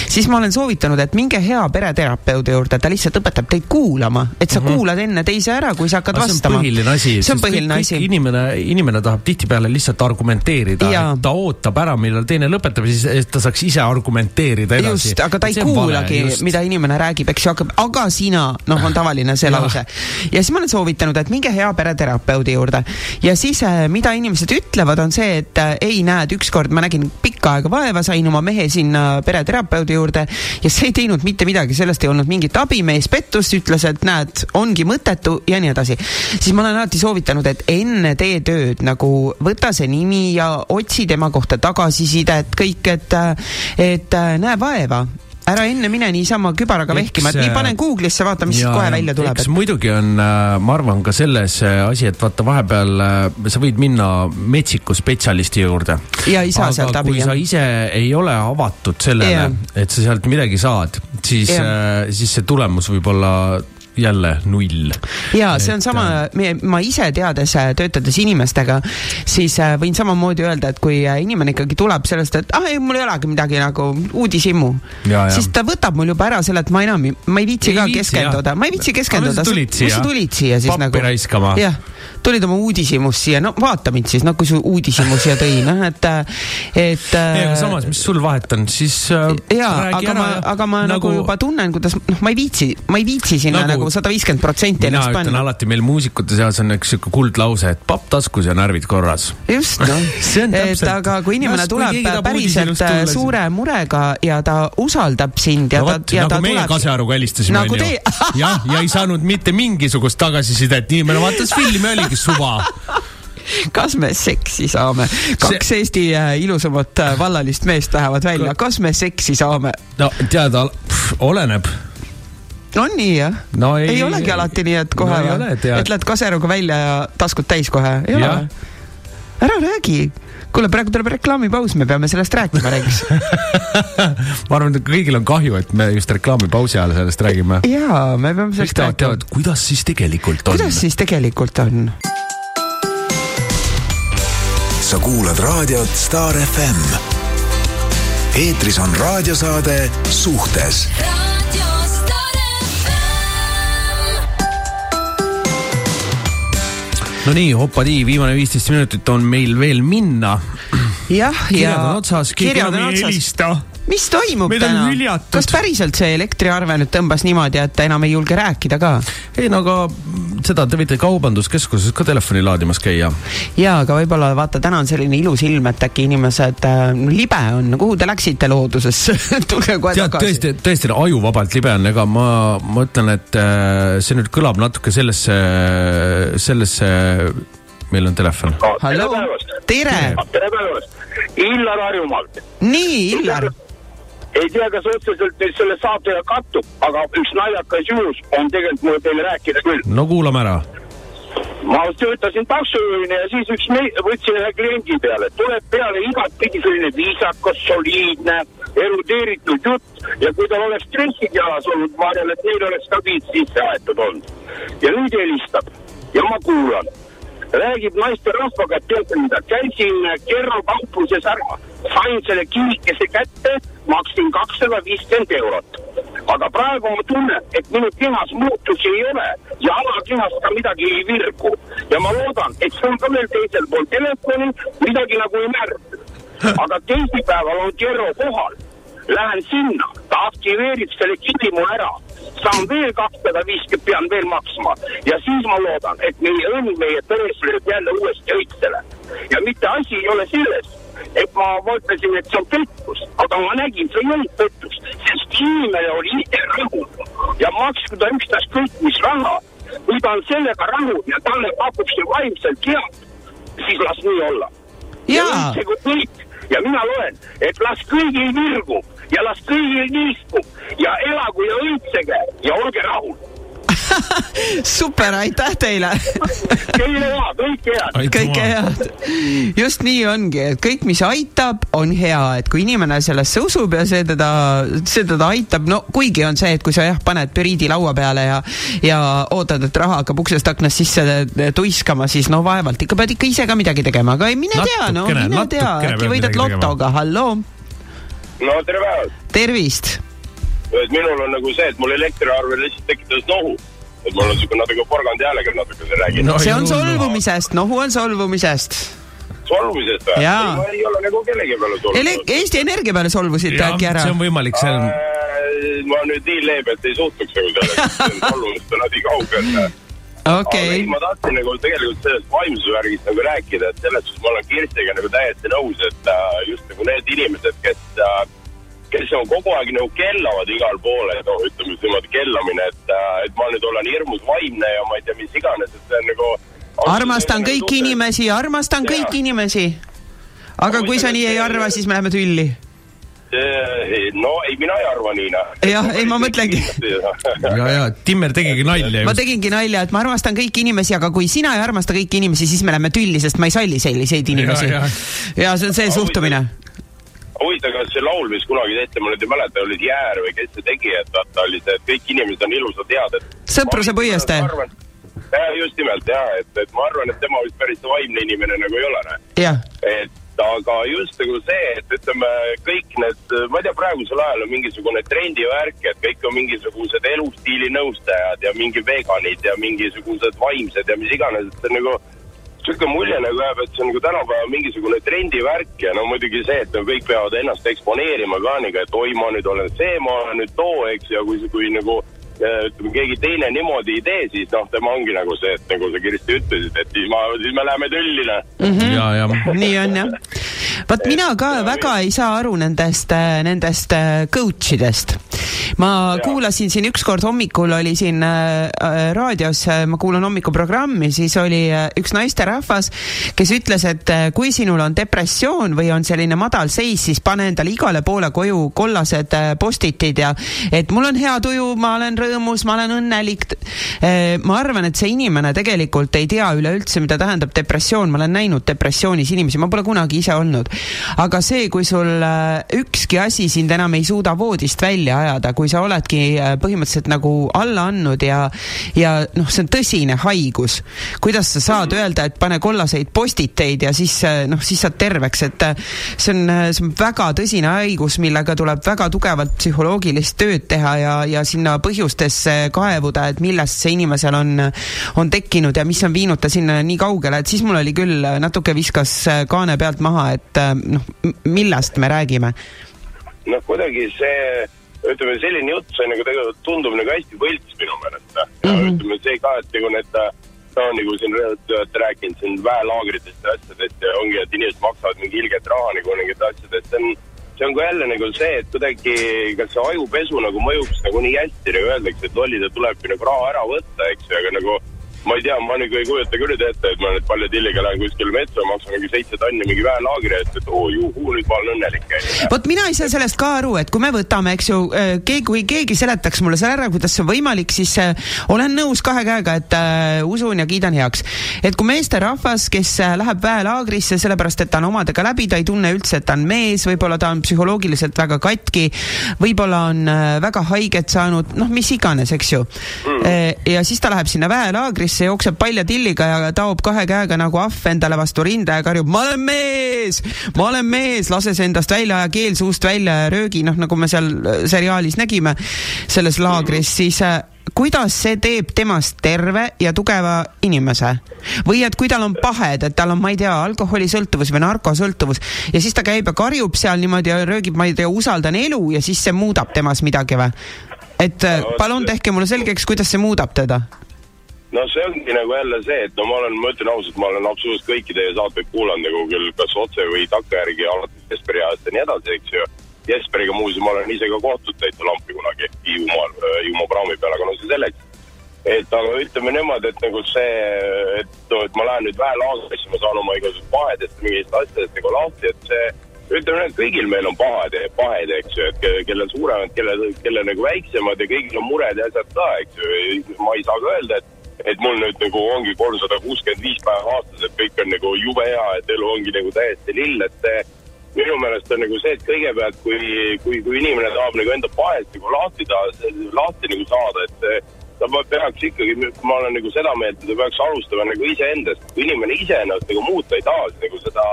siis ma olen soovitanud, et minge hea pereterapeudi juurde, ta lihtsalt õpetab teid kuulama, et sa mm -hmm. kuulad enne teise ära, kui sa hakkad aga vastama. see on põhiline asi. see on põhiline asi. inimene, inimene tahab tihtipeale lihtsalt argumenteerida, ta ootab ära, millal teine lõpetab, siis ta saaks ise argumenteerida edasi. just, aga ta ei kuulagi, mida inimene räägib, eks ju, aga, aga sina, noh, on tavaline see lause lause. ja siis ma olen soovitanud, et minge hea pereterapeudi juurde ja siis, äh, mida inimesed ütlevad, on see, et äh, ei, näed, ükskord ma nägin pikka aega vaeva, sain oma mehe sinna pereterapeudi juurde ja see ei teinud mitte midagi, sellest ei olnud mingit abi, mees pettus, ütles, et näed, ongi mõttetu ja nii edasi. siis ma olen alati soovitanud, et enne tee tööd nagu võta see nimi ja otsi tema kohta tagasisidet, kõik, et, äh, et näe vaeva ära enne mine niisama kübaraga vehkima, et nii panen Google'isse, vaata, mis ja, kohe välja tuleb. eks et... muidugi on, äh, ma arvan ka selles äh, asi, et vaata vahepeal äh, sa võid minna metsiku spetsialisti juurde. ja ei saa sealt abi. kui sa ise ei ole avatud sellele, et sa sealt midagi saad, siis, siis see tulemus võib olla jälle null. ja see on sama, ma ise teades, töötades inimestega, siis võin samamoodi öelda, et kui inimene ikkagi tuleb sellest, et ah ei, mul ei olegi midagi nagu uudishimu, siis ta võtab mul juba ära selle, et ma enam, ma ei viitsi ei ka viitsi, keskenduda, ma ei viitsi keskenduda. mis sa tulid siia siis Pappi nagu? raiskama. jah tulid oma uudishimust siia, no vaata mind siis, noh kui su uudishimu siia tõi, noh et, et. ei, aga samas, mis sul vahet on, siis äh,. jaa, aga ma, aga ma nagu, nagu juba tunnen, kuidas, noh, ma ei viitsi, ma ei viitsi sinna nagu sada viiskümmend protsenti ennast panna. mina ütlen alati, meil muusikute seas on üks sihuke kuldlause, et papp taskus ja närvid korras. just, noh et aga kui inimene no, tuleb kui päriselt äh, suure murega ja ta usaldab sind ja no, ta, ja nagu ta meie tuleb. Kasearuga helistasime nagu, onju. jah, ja ei saanud mitte mingisugust tagasisidet, inimene vaatas filmi, oli mingi suva kas me seksi saame? kaks see... Eesti äh, ilusamat äh, vallalist meest lähevad välja, kas me seksi saame? no tead, oleneb on nii jah no,? ei, ei olegi alati nii, et kohe no, et lähed kaseruga välja ja taskud täis kohe, ei ja. ole? ära räägi kuule, praegu tuleb reklaamipaus, me peame sellest rääkima, Regs ma arvan, et kõigil on kahju, et me just reklaamipausi ajal sellest räägime. jaa, me peame sellest rääkima. kuidas siis tegelikult on? kuidas siis tegelikult on? sa kuulad raadiot Star FM. eetris on raadiosaade Suhtes no nii, hopadii, viimane viisteist minutit on meil veel minna. jah, ja. kirjad on otsas, keegi enam ei helista mis toimub Meid täna? kas päriselt see elektriarve nüüd tõmbas niimoodi, et enam ei julge rääkida ka? ei no aga seda te võite kaubanduskeskuses ka telefoni laadimas käia. ja, aga võib-olla vaata, täna on selline ilus ilm, et äkki inimesed äh,, libe on, kuhu te läksite loodusesse tulge kohe Tead, tagasi. tõesti, tõesti ajuvabalt libe on, ega ma mõtlen, et äh, see nüüd kõlab natuke sellesse, sellesse meil on telefon tere päevast! tere, tere päevast! Illar Harjumaalt. nii, Illar ei tea, kas otseselt nüüd selle saatega kattub, aga üks naljakas juhus on tegelikult mul teile rääkida küll. no kuulame ära. ma töötasin taksojuhina ja siis üks võtsin ühe kliendi peale, tuleb peale igatpidi selline viisakas, soliidne, erudeeritud jutt ja kui tal oleks stressid jalas olnud, ma arvan, et neil oleks ka piits sisse aetud olnud. ja nüüd helistab ja ma kuulan räägib naisterahvaga, et teate käisin Kerro kaupluses ära, sain selle kivikese kätte, maksin kakssada viiskümmend eurot. aga praegu ma tunnen, et minu kehas muutusi ei ole ja alakehas ka midagi ei virgu. ja ma loodan, et see on ka veel teisel pool telefoni, midagi nagu ei märka. aga teisipäeval on Kerro kohal lähen sinna, ta aktiveerib selle kivi mu ära, saan veel kakssada viiskümmend, pean veel maksma. Ja siis ma loodan, et meie õnn meie peres lööb jälle uuesti õitsele. ja mitte asi ei ole selles, et ma mõtlesin, et see on pettus, aga ma nägin, see ei olnud pettus, sest inimene oli ise rahul. Ja maksku ta ükstaskõik mis raha, kui ta on sellega rahul ja talle pakub see vaimselt head, siis las nii olla. ja õitsegu kõik ja mina loen, et las kõigil virgub ja las kõigil niiskub ja elagu ja õitsege ja olge rahul super, aitäh teile Teile ka, kõike head. kõike head. just nii ongi, et kõik, mis aitab, on hea, et kui inimene sellesse usub ja see teda, see teda aitab, no kuigi on see, et kui sa jah, paned püriidi laua peale ja, ja ootad, et raha hakkab uksest aknast sisse tuiskama, siis no vaevalt ikka pead ikka ise ka midagi tegema, aga ei mine natukene, tea, no mine tea, äkki võidad lotoga, halloo. no tere päevast. tervist minul on nagu see, et mul elektriarve lihtsalt tekitas nohu et mul on siuke natuke porgandi häälega natuke räägin no,. see on solvumisest, nohu on solvumisest solvumisest või? ma ei ole nagu kellegi peale solvunud. Eesti Energia peale solvusite äkki ära? see on võimalik, see on. ma nüüd nii leebelt ei suhtuks nagu sellesse, solvumist on asi kaugel. okei okay.. ma tahtsin nagu tegelikult sellest vaimsuse värgist nagu rääkida, et selles suhtes ma olen Kirstiga nagu täiesti nõus, et äh, just nagu need inimesed, kes äh, kes on kogu aeg nagu kellavad igal pool, et noh, ütleme niimoodi kellamine, et, äh, et ma nüüd olen hirmus vaimne ja ma ei tea, mis iganes, et see on nagu. armastan kõiki inimesi, armastan ja. kõiki inimesi. aga kui sa nii ei arva, siis me läheme tülli no ei, mina ei arva nii, noh. jah, ei ma mõtlengi. ja, ja Timmer tegigi nalja. ma tegingi nalja, et ma armastan kõiki inimesi, aga kui sina ei armasta kõiki inimesi, siis me läheme tülli, sest ma ei salli selliseid inimesi. ja, ja. ja see on see suhtumine huvitav, kas see laul, mis kunagi tehti, ma nüüd ei mäleta, oli Jäär või kes see tegi, et vaata oli see, et kõik inimesed on ilusad, head, et. sõpruse puiestee. just nimelt ja, et, et ma arvan, et tema vist päris vaimne inimene nagu ei ole, et aga just nagu see, et ütleme, kõik need, ma ei tea, praegusel ajal on mingisugune trendivärk, et kõik on mingisugused elustiili nõustajad ja mingi veganid ja mingisugused vaimsed ja mis iganes, et see on nagu sihuke mulje nagu jääb, et see on nagu tänapäeval mingisugune trendivärk ja no muidugi see, et kõik peavad ennast eksponeerima ka nii, et oi, ma nüüd olen see, ma olen nüüd too, eks, ja kui, kui nagu ütleme, keegi teine niimoodi ei tee, siis noh, tema ongi nagu see, et nagu sa Kristi ütlesid, et siis ma, siis me läheme tülli, noh mm -hmm.. ja, ja. nii on jah. vot mina ka ja, väga ei saa aru nendest, nendest äh, coach idest ma ja. kuulasin siin ükskord hommikul oli siin äh, äh raadios äh,, ma kuulan hommikuprogrammi, siis oli äh, üks naisterahvas, kes ütles, et äh, kui sinul on depressioon või on selline madal seis, siis pane endale igale poole koju kollased äh, postitid ja et mul on hea tuju, ma olen rõõmus, ma olen õnnelik äh,. ma arvan, et see inimene tegelikult ei tea üleüldse, mida tähendab depressioon, ma olen näinud depressioonis inimesi, ma pole kunagi ise olnud. aga see, kui sul äh, ükski asi sind enam ei suuda voodist välja ajada, kui sa oledki äh, põhimõtteliselt nagu alla andnud ja, ja noh, see on tõsine haigus. kuidas sa saad öelda, et pane kollaseid postiteid ja siis noh, siis saad terveks, et see on, see on väga tõsine haigus, millega tuleb väga tugevalt psühholoogilist tööd teha ja, ja sinna põhjustesse kaevuda, et millest see inimesel on, on tekkinud ja mis on viinud ta sinna nii kaugele, et siis mul oli küll natuke viskas kaane pealt maha, et noh, millest me räägime noh, kuidagi see ütleme, selline jutt, see nagu tegelikult tundub nagu hästi võlts minu meelest mm. -hmm. ütleme see ka, et nagu need, no nagu siin olete rääkinud siin väelaagritest ja asjadest ja ongi, et inimesed maksavad mingi ilget raha nagu mingite asjadest, see on see on ka jälle nagu see, et kuidagi, kas see ajupesu nagu mõjuks nagu nii hästi, nagu öeldakse, et lollidel tulebki nagu raha ära võtta, eks ju, aga nagu ma ei tea, ma nagu ei kujuta küll ette, et ma nüüd palja tilliga lähen kuskile metsa, maksan mingi seitse tonni mingi väelaagri eest, et oo juhuu, nüüd ma olen õnnelik. vot mina ei saa sellest ka aru, et kui me võtame, eks ju, äh, keegi, kui keegi seletaks mulle selle ära, kuidas see on võimalik, siis äh, olen nõus kahe käega, et äh, usun ja kiidan heaks. et kui meesterahvas, kes äh, läheb väelaagrisse sellepärast, et ta on omadega läbi, ta ei tunne üldse, et ta on mees, võib-olla ta on psühholoogiliselt väga katki, võib-olla on äh, väga haiget saanud, noh, mis iganes, eks ju mm.. Ja siis ta läheb sinna väelaagrisse Paris jookseb palja tilliga ja taob kahe käega nagu ahv endale vastu rinda ja karjub, ma olen mees, ma olen mees, lase see endast välja, aja keel suust välja ja röögi, noh, nagu me seal äh, seriaalis nägime selles laagris, siis äh, kuidas see teeb temast terve ja tugeva inimese? või et kui tal on pahed, et tal on, ma ei tea, alkoholisõltuvus või narkosõltuvus ja siis ta käib ja karjub seal niimoodi ja röögib, ma ei tea, usaldan elu ja siis see muudab temas midagi või? et äh, palun tehke mulle selgeks, kuidas see muudab teda no see ongi nagu jälle see, et no ma olen, ma ütlen ausalt, ma olen absoluutselt kõiki teie saateid kuulanud nagu küll kas otse või takkajärgi, alates Jesperi ajast ja nii edasi, eks ju. Jesperiga muuseas ma olen ise ka kohtunud täitsa lampi kunagi Hiiumaal, Hiiumaa praami peal, aga no see selleks. et aga ütleme niimoodi, et nagu see, et no, et ma lähen nüüd väelaagrisse, ma saan oma igasugused pahedest, mingitest asjadest nagu lahti, et see ütleme, et kõigil meil on pahad, pahed, eks ju, et kellel suuremad, kellel, kellel nagu väiksemad ja kõigil on mured ja asjad ka, eks ju. ma ei saa ka öelda, et et mul nüüd nagu ongi kolmsada kuuskümmend viis päeva aastas, et kõik on nagu jube hea, et elu ongi nagu täiesti lill, et see minu meelest on nagu see, et kõigepealt, kui, kui, kui inimene tahab nagu enda paest nagu lahti taha, lahti nagu saada, et ta peaks ikkagi, ma olen nagu seda meelt, et ta peaks alustama nagu iseendast. kui inimene ise ennast nagu muuta ei taha, siis nagu seda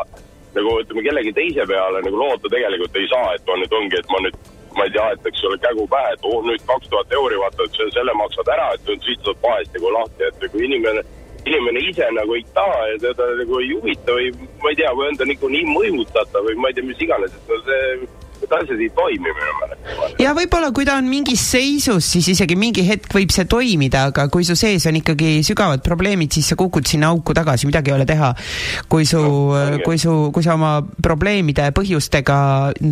nagu ütleme, kellegi teise peale nagu loota tegelikult ei saa, et ma nüüd ongi, et ma nüüd ma ei tea, aetakse sulle kägu pähe, et oh nüüd kaks tuhat euri, vaata, et selle maksad ära, et nüüd siis tuleb vahest nagu lahti, et kui inimene, inimene ise nagu ei taha ja teda nagu ei huvita või ma ei tea, või on ta nagu nii mõjutatav või ma ei tea, mis iganes, et no see et asjad ei toimi minu meelest. ja võib-olla, kui ta on mingis seisus, siis isegi mingi hetk võib see toimida, aga kui su sees on ikkagi sügavad probleemid, siis sa kukud sinna auku tagasi, midagi ei ole teha. kui su no,, kui su, kui sa oma probleemide põhjustega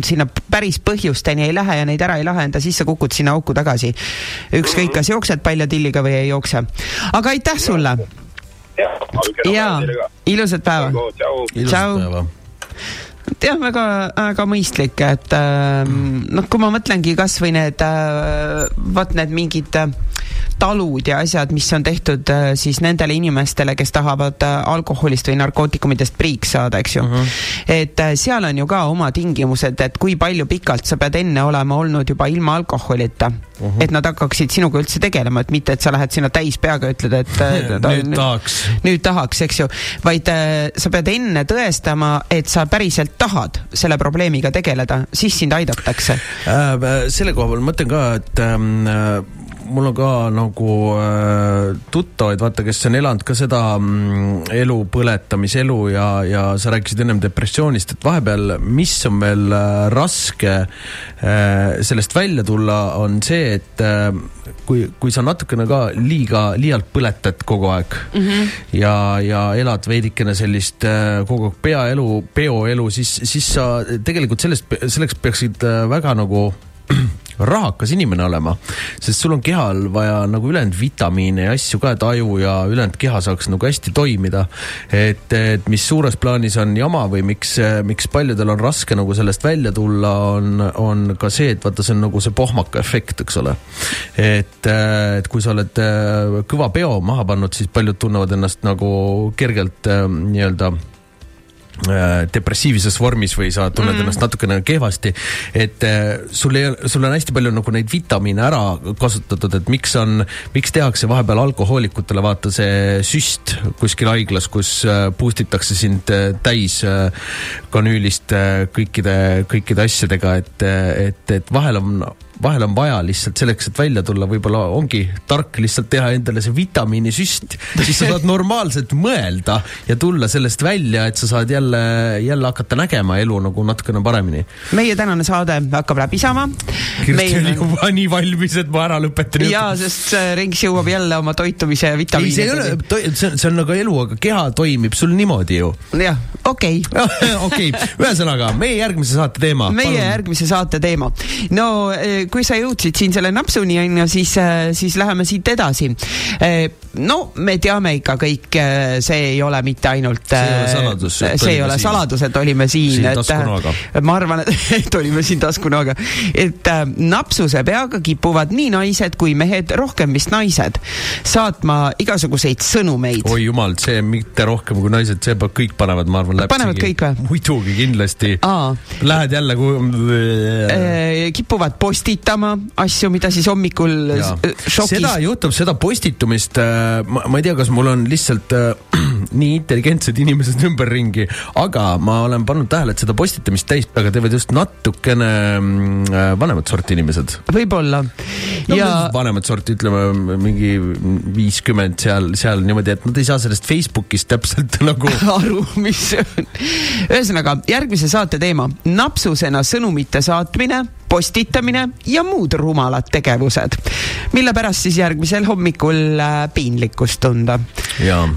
sinna päris põhjusteni ei lähe ja neid ära ei lahenda, siis sa kukud sinna auku tagasi. ükskõik, kas jooksed paljatilliga või ei jookse. aga aitäh sulle! jaa, ilusat päeva! päeva! Jah, väga, väga mõistlik, et äh, noh, kui ma mõtlengi kasvõi need äh,, vot need mingid äh, talud ja asjad, mis on tehtud äh, siis nendele inimestele, kes tahavad äh, alkoholist või narkootikumidest priiks saada, eks ju uh. -huh. et äh, seal on ju ka oma tingimused, et kui palju pikalt sa pead enne olema olnud juba ilma alkoholita uh. -huh. et nad hakkaksid sinuga üldse tegelema, et mitte, et sa lähed sinna täis peaga, ütled, et ta, nüüd tahaks. nüüd tahaks, eks ju, vaid sa pead enne tõestama, et sa päriselt tahad selle probleemiga tegeleda, siis sind aidatakse äh,. selle koha peal ma mõtlen ka, et ähm, mul on ka nagu äh, tuttavaid, vaata, kes on elanud ka seda mm, elu põletamiselu ja, ja sa rääkisid ennem depressioonist, et vahepeal, mis on veel äh, raske äh, sellest välja tulla, on see, et äh, kui, kui sa natukene ka liiga, liialt põletad kogu aeg mm -hmm. ja, ja elad veidikene sellist äh, kogu aeg peaelu, peoelu, siis, siis sa tegelikult sellest, selleks peaksid äh, väga nagu rahakas inimene olema, sest sul on kehal vaja nagu ülejäänud vitamiine ja asju ka, et aju ja ülejäänud keha saaks nagu hästi toimida. et, et mis suures plaanis on jama või miks, miks paljudel on raske nagu sellest välja tulla, on, on ka see, et vaata, see on nagu see pohmaka efekt, eks ole. et, et kui sa oled äh, kõva peo maha pannud, siis paljud tunnevad ennast nagu kergelt äh, nii-öelda depressiivses vormis või sa tunned mm. ennast natukene kehvasti, et äh, sul ei, sul on hästi palju nagu neid vitamiine ära kasutatud, et miks on, miks tehakse vahepeal alkohoolikutele vaata see süst kuskil haiglas, kus äh, boost itakse sind täis kanüülist kõikide, kõikide asjadega, et, et, et vahel on vahel on vaja lihtsalt selleks, et välja tulla, võib-olla ongi tark lihtsalt teha endale see vitamiinisüst, siis sa saad normaalselt mõelda ja tulla sellest välja, et sa saad jälle, jälle hakata nägema elu nagu natukene paremini. meie tänane saade hakkab läbi saama. Kirsti oli juba nii valmis, et ma ära lõpetan. jaa, sest Renks jõuab jälle oma toitumise ja vitamiinideni. ei, see ei ole, see on, see on nagu elu, aga keha toimib sul niimoodi ju. jah, okei okay. okei okay., ühesõnaga meie järgmise saate teema. meie Palun. järgmise saate teema. no eh, kui sa jõudsid siin selle napsuni, on ju, siis, äh, siis läheme siit edasi. Äh, no me teame ikka kõik, äh, see ei ole mitte ainult. see ei ole saladus. see ei ole saladus, et olime siin, et ma arvan, et olime siin taskunoaga, et napsuse peaga kipuvad nii naised kui mehed, rohkem vist naised, saatma igasuguseid sõnumeid. oi jumal, see mitte rohkem kui naised, see kõik panevad, ma arvan, panevad kõik või? muidugi, kindlasti. Lähed jälle kui.... kipuvad postitama asju, mida siis hommikul ja. šokis. seda juhtub, seda postitumist, äh, ma, ma ei tea, kas mul on lihtsalt äh, nii intelligentsed inimesed ümberringi, aga ma olen pannud tähele, et seda postitamist täispeaga teevad just natukene mm, äh, vanemat sorti inimesed. võib-olla no,. Ja... vanemat sorti, ütleme mingi viiskümmend seal, seal niimoodi, et nad ei saa sellest Facebookist täpselt nagu aru, mis see on. ühesõnaga, järgmise saate teema, napsusena sõnumite saatmine postitamine ja muud rumalad tegevused, mille pärast siis järgmisel hommikul äh, piinlikkust tunda.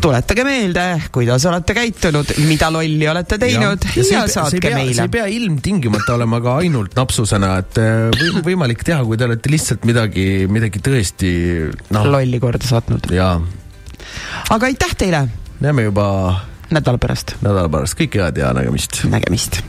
tuletage meelde, kuidas olete käitunud, mida lolli olete teinud ja, ja, ja saatke pea, meile. see ei pea ilmtingimata olema ka ainult napsusena, et äh, või, võimalik teha, kui te olete lihtsalt midagi, midagi tõesti noh. lolli korda saatnud. jaa. aga aitäh teile! näeme juba nädala pärast. nädala pärast, kõike head ja nägemist. nägemist